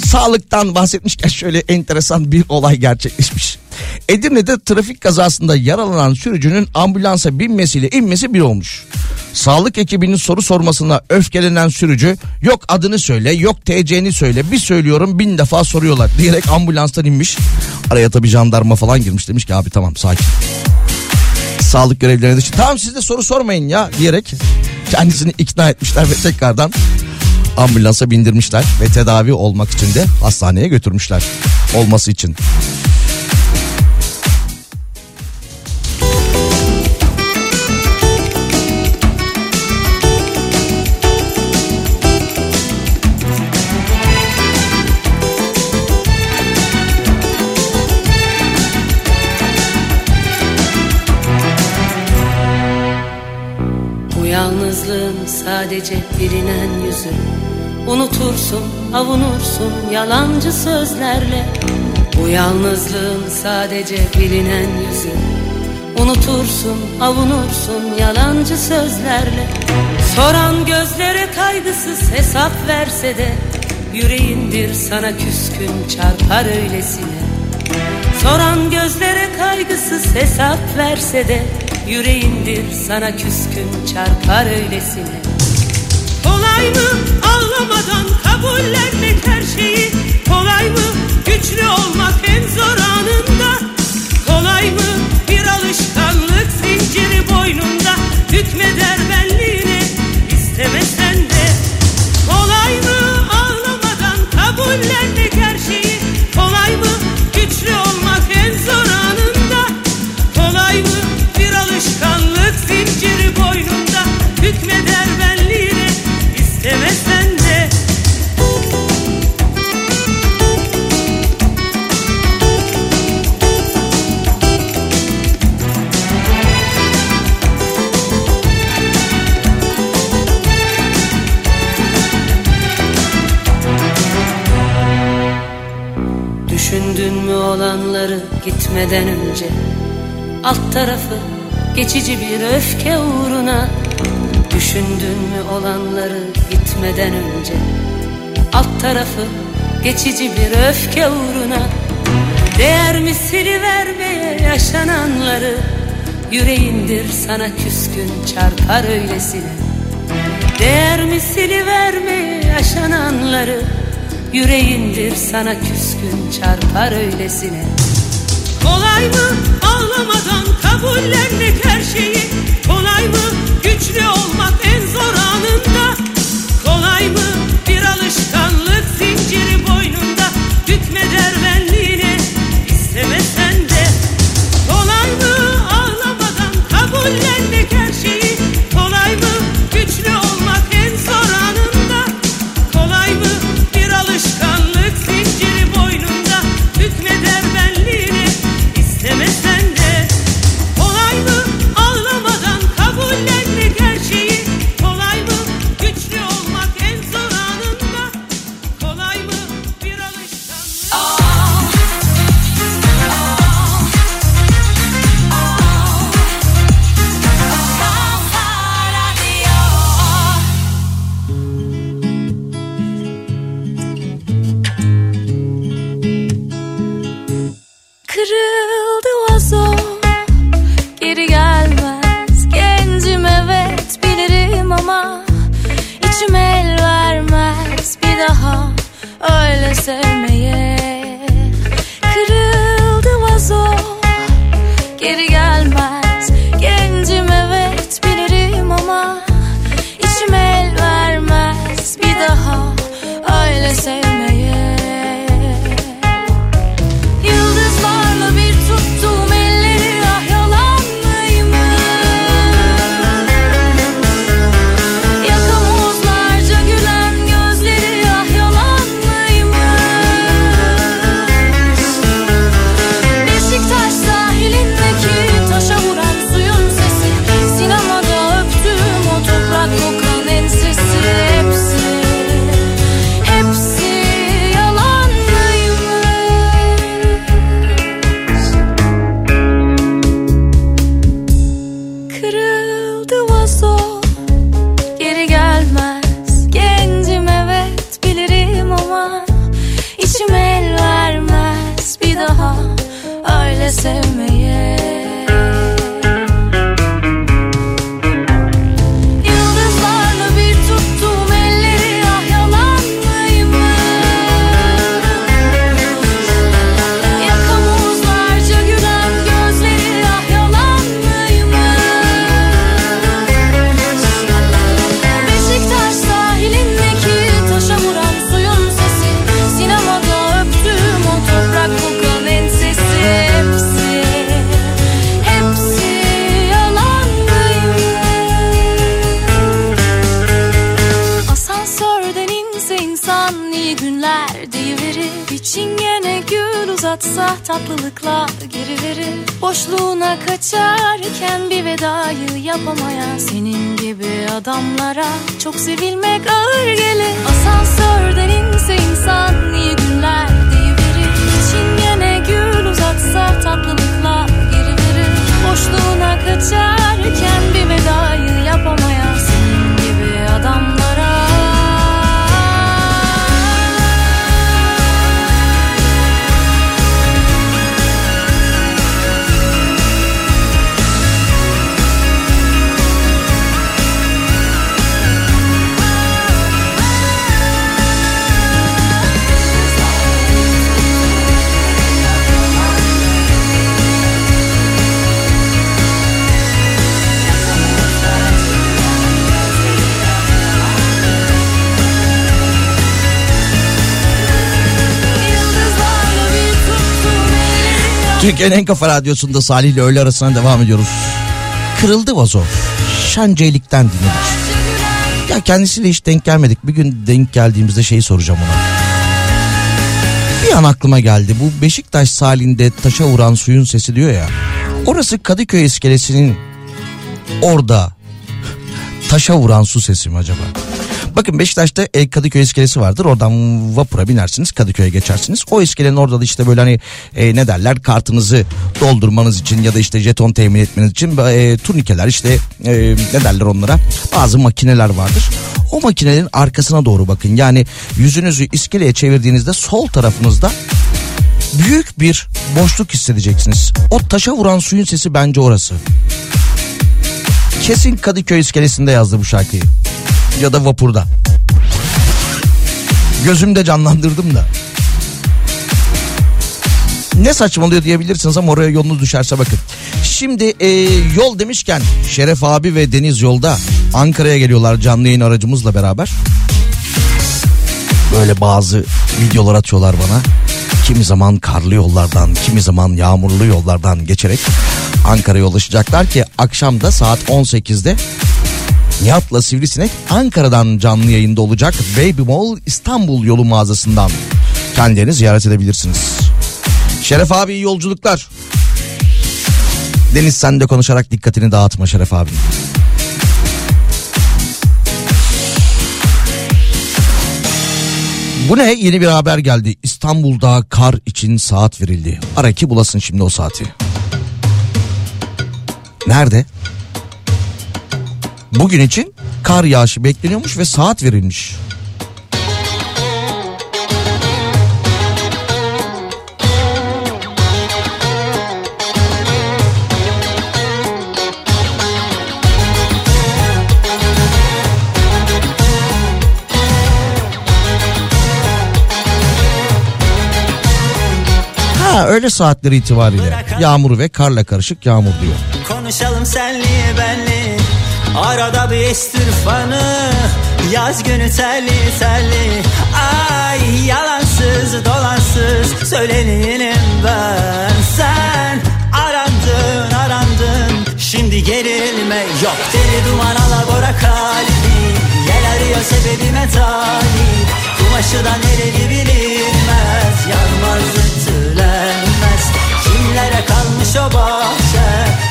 [SPEAKER 1] Sağlıktan bahsetmişken şöyle enteresan bir olay gerçekleşmiş. Edirne'de trafik kazasında yaralanan sürücünün ambulansa binmesiyle inmesi bir olmuş. Sağlık ekibinin soru sormasına öfkelenen sürücü yok adını söyle yok TC'ni söyle bir söylüyorum bin defa soruyorlar diyerek ambulanstan inmiş. Araya tabii jandarma falan girmiş demiş ki abi tamam sakin. Sağlık görevlilerine de tamam siz de soru sormayın ya diyerek kendisini ikna etmişler ve tekrardan ambulansa bindirmişler ve tedavi olmak için de hastaneye götürmüşler olması için.
[SPEAKER 10] Unutursun, avunursun yalancı sözlerle. Bu yalnızlığın sadece bilinen yüzü. Unutursun, avunursun yalancı sözlerle. Soran gözlere kaygısız hesap verse de Yüreğindir sana küskün çarpar öylesine. Soran gözlere kaygısız hesap verse de Yüreğindir sana küskün çarpar öylesine.
[SPEAKER 11] Kolay mı ağlamadan kabullenmek her şeyi. Kolay mı? Güçlü olmak en zor anında. Kolay mı? Bir alışkanlık zinciri boynunda. Hükmeder benliğine
[SPEAKER 10] gitmeden önce Alt tarafı geçici bir öfke uğruna Düşündün mü olanları gitmeden önce? Alt tarafı geçici bir öfke uğruna Değer mi vermeye yaşananları Yüreğindir sana küskün çarpar öylesine Değer mi vermeye yaşananları Yüreğindir sana küskün çarpar öylesine
[SPEAKER 11] Kolay mı ağlamadan kabullenmek her şeyi? Kolay mı güçlü olmak en zor anında? Kolay mı bir alışkanlık
[SPEAKER 12] Senin gibi adamlara çok sevilmek ağır gelir. Asansörden inse insan iyi günler deyiverir Bir çingene gül uzatsa tatlılıkla geri verir. Boşluğuna kaçarken bir vedayı yapamayan
[SPEAKER 1] Türkiye'nin en kafa radyosunda Salih ile öğle arasına devam ediyoruz. Kırıldı vazo. Şenceylikten dinledik. Ya kendisiyle hiç denk gelmedik. Bir gün denk geldiğimizde şeyi soracağım ona. Bir an aklıma geldi. Bu Beşiktaş sahilinde taşa vuran suyun sesi diyor ya. Orası Kadıköy iskelesinin orada taşa vuran su sesi mi acaba? Bakın Beşiktaş'ta e, Kadıköy iskelesi vardır. Oradan vapura binersiniz Kadıköy'e geçersiniz. O iskelenin orada da işte böyle hani e, ne derler kartınızı doldurmanız için ya da işte jeton temin etmeniz için e, turnikeler işte e, ne derler onlara bazı makineler vardır. O makinelerin arkasına doğru bakın. Yani yüzünüzü iskeleye çevirdiğinizde sol tarafınızda büyük bir boşluk hissedeceksiniz. O taşa vuran suyun sesi bence orası. Kesin Kadıköy iskelesinde yazdı bu şarkıyı. Ya da vapurda. Gözümde canlandırdım da. Ne saçmalıyor diyebilirsiniz ama oraya yolunuz düşerse bakın. Şimdi e, yol demişken Şeref abi ve Deniz yolda Ankara'ya geliyorlar canlı yayın aracımızla beraber. Böyle bazı videolar atıyorlar bana. Kimi zaman karlı yollardan, kimi zaman yağmurlu yollardan geçerek Ankara'ya ulaşacaklar ki akşam da saat 18'de Nihat'la Sivrisinek Ankara'dan canlı yayında olacak Baby Mall İstanbul yolu mağazasından kendilerini ziyaret edebilirsiniz. Şeref abi iyi yolculuklar. Deniz sen de konuşarak dikkatini dağıtma Şeref abi. Bu ne? Yeni bir haber geldi. İstanbul'da kar için saat verildi. Ara ki bulasın şimdi o saati. Nerede? Bugün için kar yağışı bekleniyormuş ve saat verilmiş. Ha öyle saatleri itibariyle yağmur ve karla karışık yağmur diyor.
[SPEAKER 13] Konuşalım senli benli Arada bir estir fanı Yaz günü telli telli. Ay yalansız dolansız Söyleneyim ben. Sen arandın arandın Şimdi gerilme yok. Deli duman alabora kalbi Gel arıyor sebebime talip. Kumaşı da nereli bilinmez Yanmaz ütülenmez. Kimlere kalmış o bahçe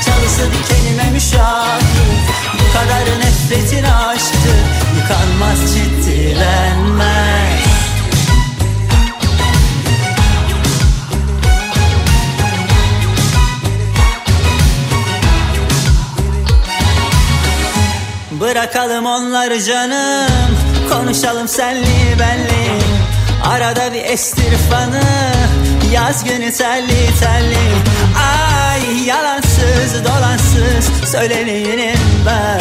[SPEAKER 13] Çalısı dikenime müşahit Kadar nefretin aşktı Yıkanmaz ciddilenmez Bırakalım onları canım Konuşalım senli benli. Arada bir estir fanı Yaz günü telli telli. Ay yalansız dolansız Söyleneyim ben.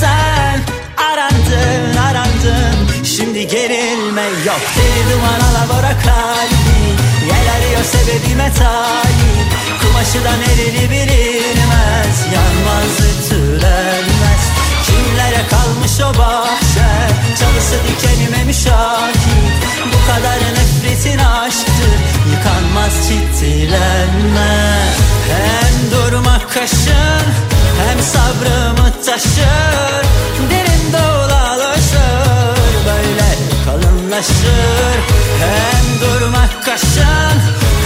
[SPEAKER 13] Sen arandın arandın. Şimdi gerilme yok. Deli duman alabora kalbi. Yel arıyor sebebime talip. Kumaşı da nereli bilinmez. Yanmaz ütülenmez. Kimlere kalmış o bahçe? Çalısı dikenime müşahit. Bu kadar nefretin aşktır. Yıkanmaz ciddilenmez Hem durmak kaşın Hem sabrımı taşır. Derin dolalaşır Böyle kalınlaşır. Hem durmak kaşın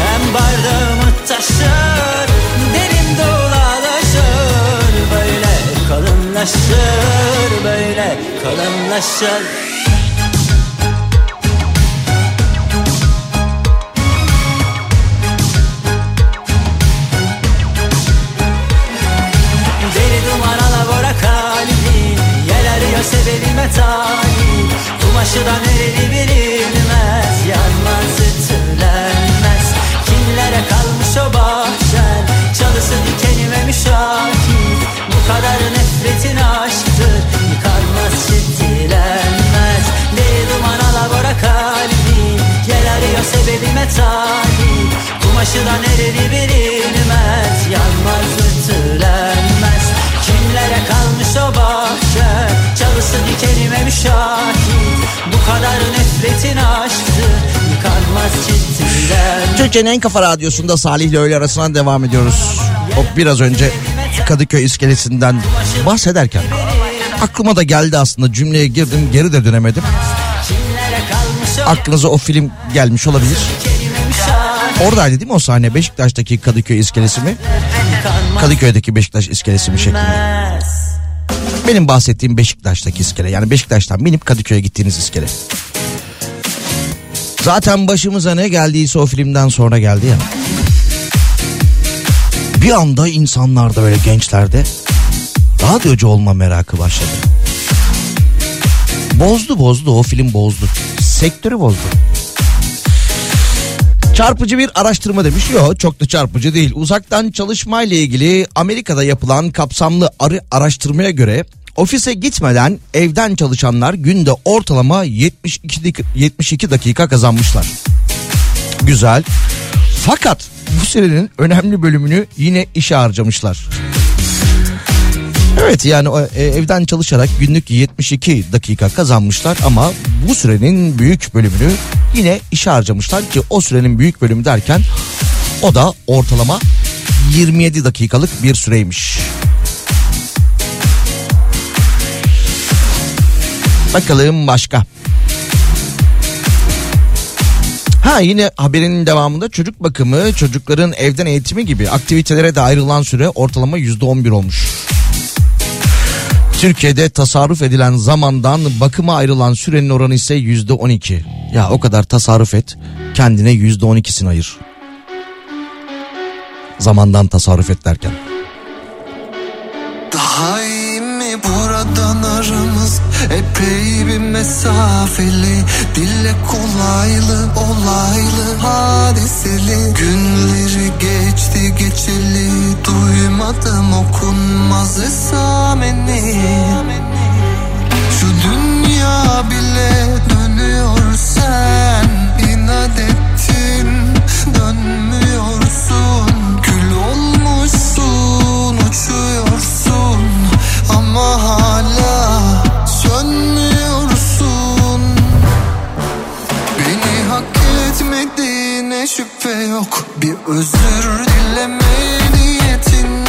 [SPEAKER 13] Hem bardağımı taşır. Derin dolalaşır Böyle kalınlaşır Böyle kalınlaşır Arıyor sebebime talip. Kumaşı da nereli bilinmez. Yanmaz ütülenmez. Kimlere kalmış o bahçen Çalısı dikenime müşahit. Bu kadar nefretin aşktır. Yıkanmaz ciddilenmez Deli duman alabora kalbim Yel arıyor sebebime talip. Kumaşı da nereli bilinmez. Yanmaz ütülenmez Kimlere kalmış o bahçe Çalısı dikenime müşahit Bu kadar nefretin aşktır Yıkanmaz ciddilenmez
[SPEAKER 1] Türkiye'nin en kafa radyosunda Salih ile öğle arasından devam ediyoruz. O biraz önce Kadıköy iskelesinden bahsederken aklıma da geldi aslında cümleye girdim geri de dönemedim. Aklınıza o film gelmiş olabilir. Oradaydı değil mi o sahne Beşiktaş'taki Kadıköy iskelesi mi? Kadıköy'deki Beşiktaş iskelesi mi şeklinde. Benim bahsettiğim Beşiktaş'taki iskele. Yani Beşiktaş'tan binip Kadıköy'e gittiğiniz iskele. Zaten başımıza ne geldiyse o filmden sonra geldi ya. Bir anda insanlarda böyle gençlerde radyocu olma merakı başladı. Bozdu bozdu o film bozdu. Sektörü bozdu. Çarpıcı bir araştırma demiş. Yok çok da çarpıcı değil. Uzaktan çalışma ile ilgili Amerika'da yapılan kapsamlı arı araştırmaya göre ofise gitmeden evden çalışanlar günde ortalama 72, dak- 72 dakika kazanmışlar. Güzel. Fakat bu sürenin önemli bölümünü yine işe harcamışlar. Evet yani o, e, evden çalışarak günlük 72 dakika kazanmışlar ama bu sürenin büyük bölümünü yine işe harcamışlar ki o sürenin büyük bölümü derken o da ortalama 27 dakikalık bir süreymiş. Bakalım başka. Ha yine haberin devamında çocuk bakımı, çocukların evden eğitimi gibi aktivitelere de ayrılan süre ortalama %11 olmuş. Türkiye'de tasarruf edilen zamandan bakıma ayrılan sürenin oranı ise yüzde on iki. Ya o kadar tasarruf et kendine yüzde on ikisini ayır. Zamandan tasarruf et derken.
[SPEAKER 14] Epey bir mesafeli Dille kolaylı olaylı hadiseli. Günleri geçti geçeli Duymadım okunmaz esameni. Şu dünya bile dönüyor sen inat ettin dönmüyorsun. Kül olmuşsun uçuyorsun ama hala şüphe yok. Bir özür dileme niyetinde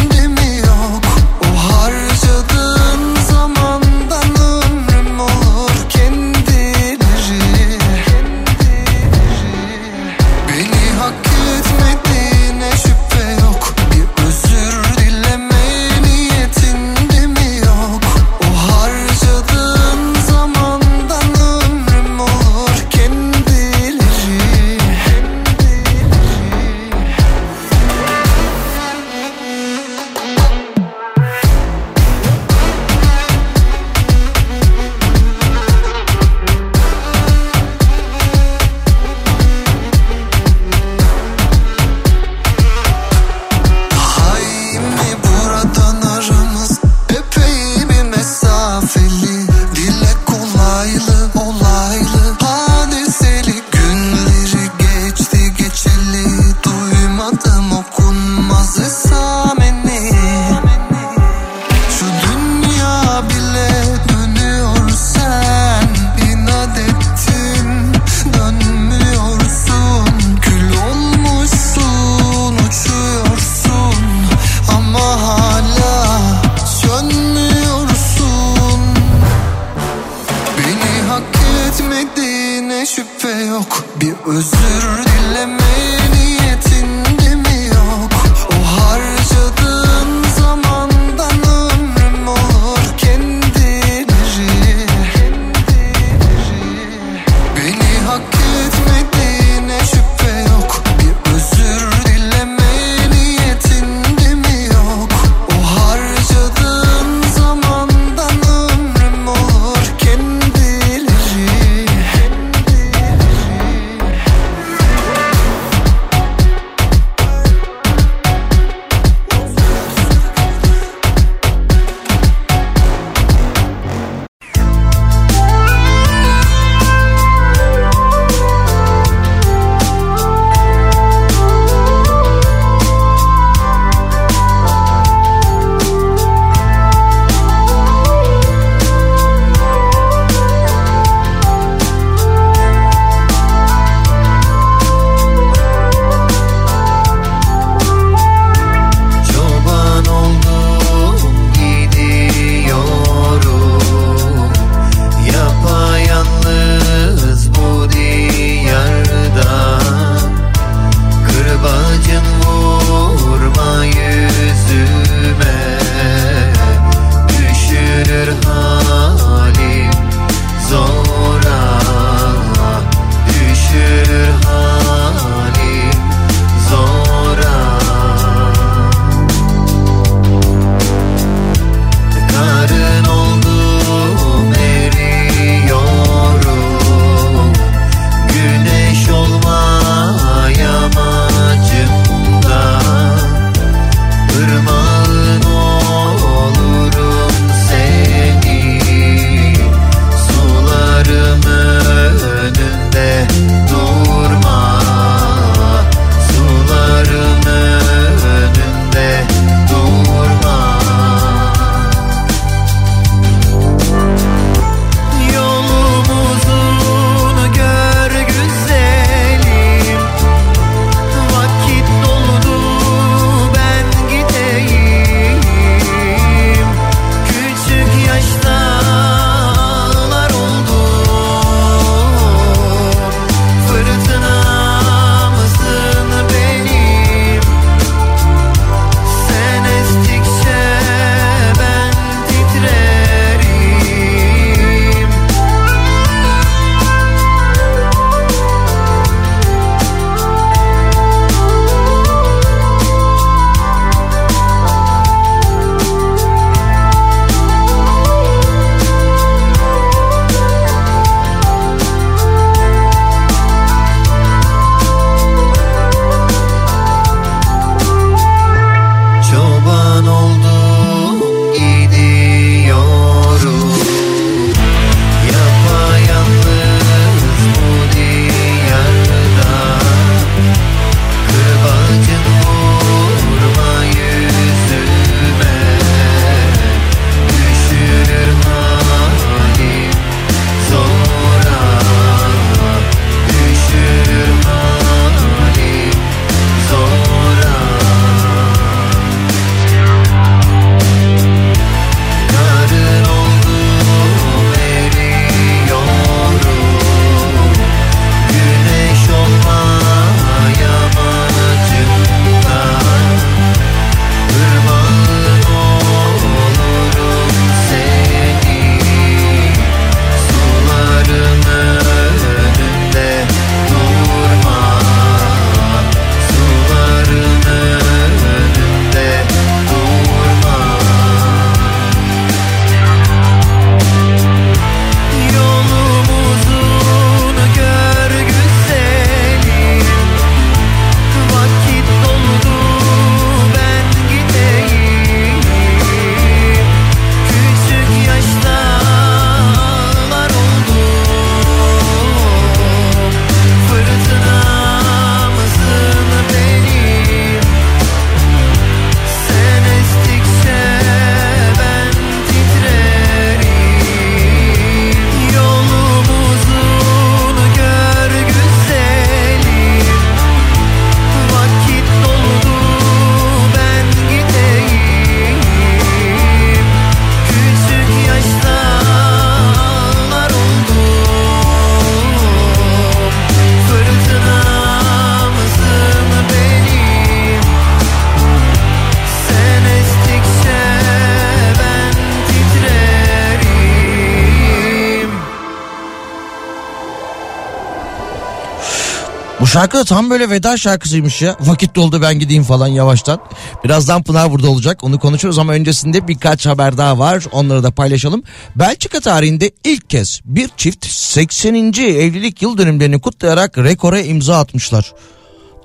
[SPEAKER 1] şarkı da tam böyle veda şarkısıymış ya. Vakit doldu ben gideyim falan yavaştan. Birazdan Pınar burada olacak onu konuşuruz ama öncesinde birkaç haber daha var. Onları da paylaşalım. Belçika tarihinde ilk kez bir çift 80. evlilik yıl dönümlerini kutlayarak rekora imza atmışlar.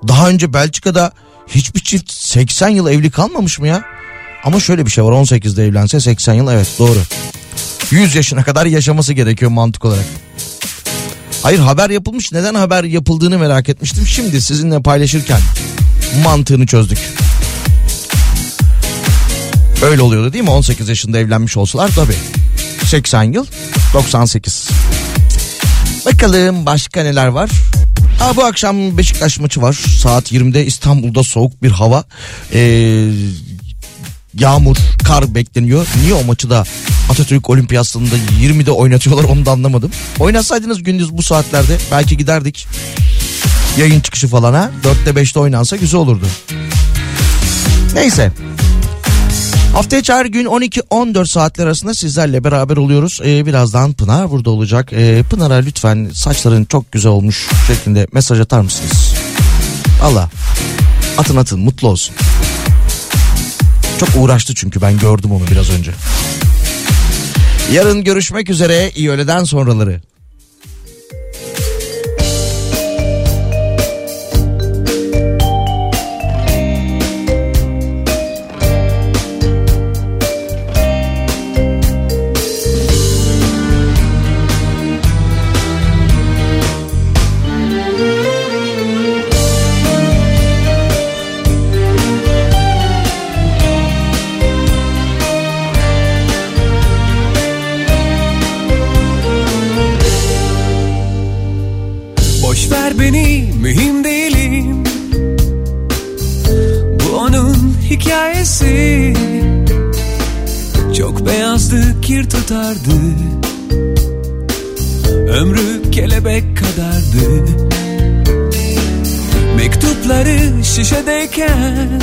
[SPEAKER 1] Daha önce Belçika'da hiçbir çift 80 yıl evli kalmamış mı ya? Ama şöyle bir şey var 18'de evlense 80 yıl evet doğru. 100 yaşına kadar yaşaması gerekiyor mantık olarak. Hayır haber yapılmış neden haber yapıldığını merak etmiştim. Şimdi sizinle paylaşırken mantığını çözdük. Öyle oluyordu değil mi 18 yaşında evlenmiş olsalar tabii. 80 yıl 98. Bakalım başka neler var? Aa, bu akşam Beşiktaş maçı var. Saat 20'de İstanbul'da soğuk bir hava. Ee, yağmur, kar bekleniyor. Niye o maçı da Atatürk Olimpiyası'nda 20'de oynatıyorlar onu da anlamadım. Oynatsaydınız gündüz bu saatlerde belki giderdik. Yayın çıkışı falan ha. 4'te 5'te oynansa güzel olurdu. Neyse. Haftaya her gün 12-14 saatler arasında sizlerle beraber oluyoruz. Ee, birazdan Pınar burada olacak. Ee, Pınar'a lütfen saçların çok güzel olmuş şeklinde mesaj atar mısınız? Allah atın atın mutlu olsun. Çok uğraştı çünkü ben gördüm onu biraz önce. Yarın görüşmek üzere iyi öğleden sonraları.
[SPEAKER 7] Beyazdı kir tutardı. Ömrü kelebek kadardı. Mektupları şişedeyken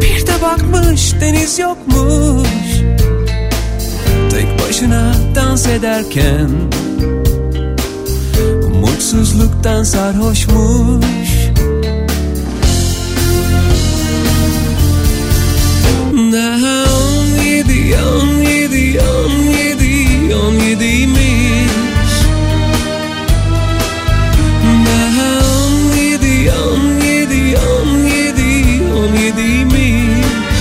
[SPEAKER 7] Bir de bakmış deniz yokmuş. Tek başına dans ederken Mutsuzluktan sarhoşmuş on yedi, on yedi, on yediymiş. On yedi, on yedi, on yedi, on yediymiş.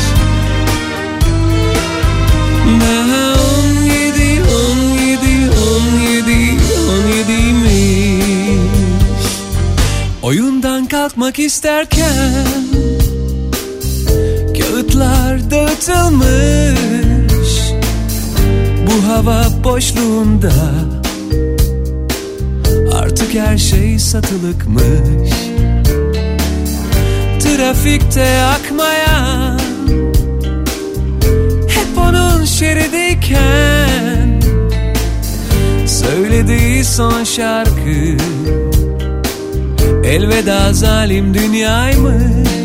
[SPEAKER 7] On yedi, on yedi, on yedi, on yediymiş. Oyundan kalkmak isterken Kağıtlar dağıtılmış Bu hava boşluğunda. Artık her şey satılıkmış. Trafikte akmayan Hep onun şeridiyken Söylediği son şarkı Elveda zalim dünyaymış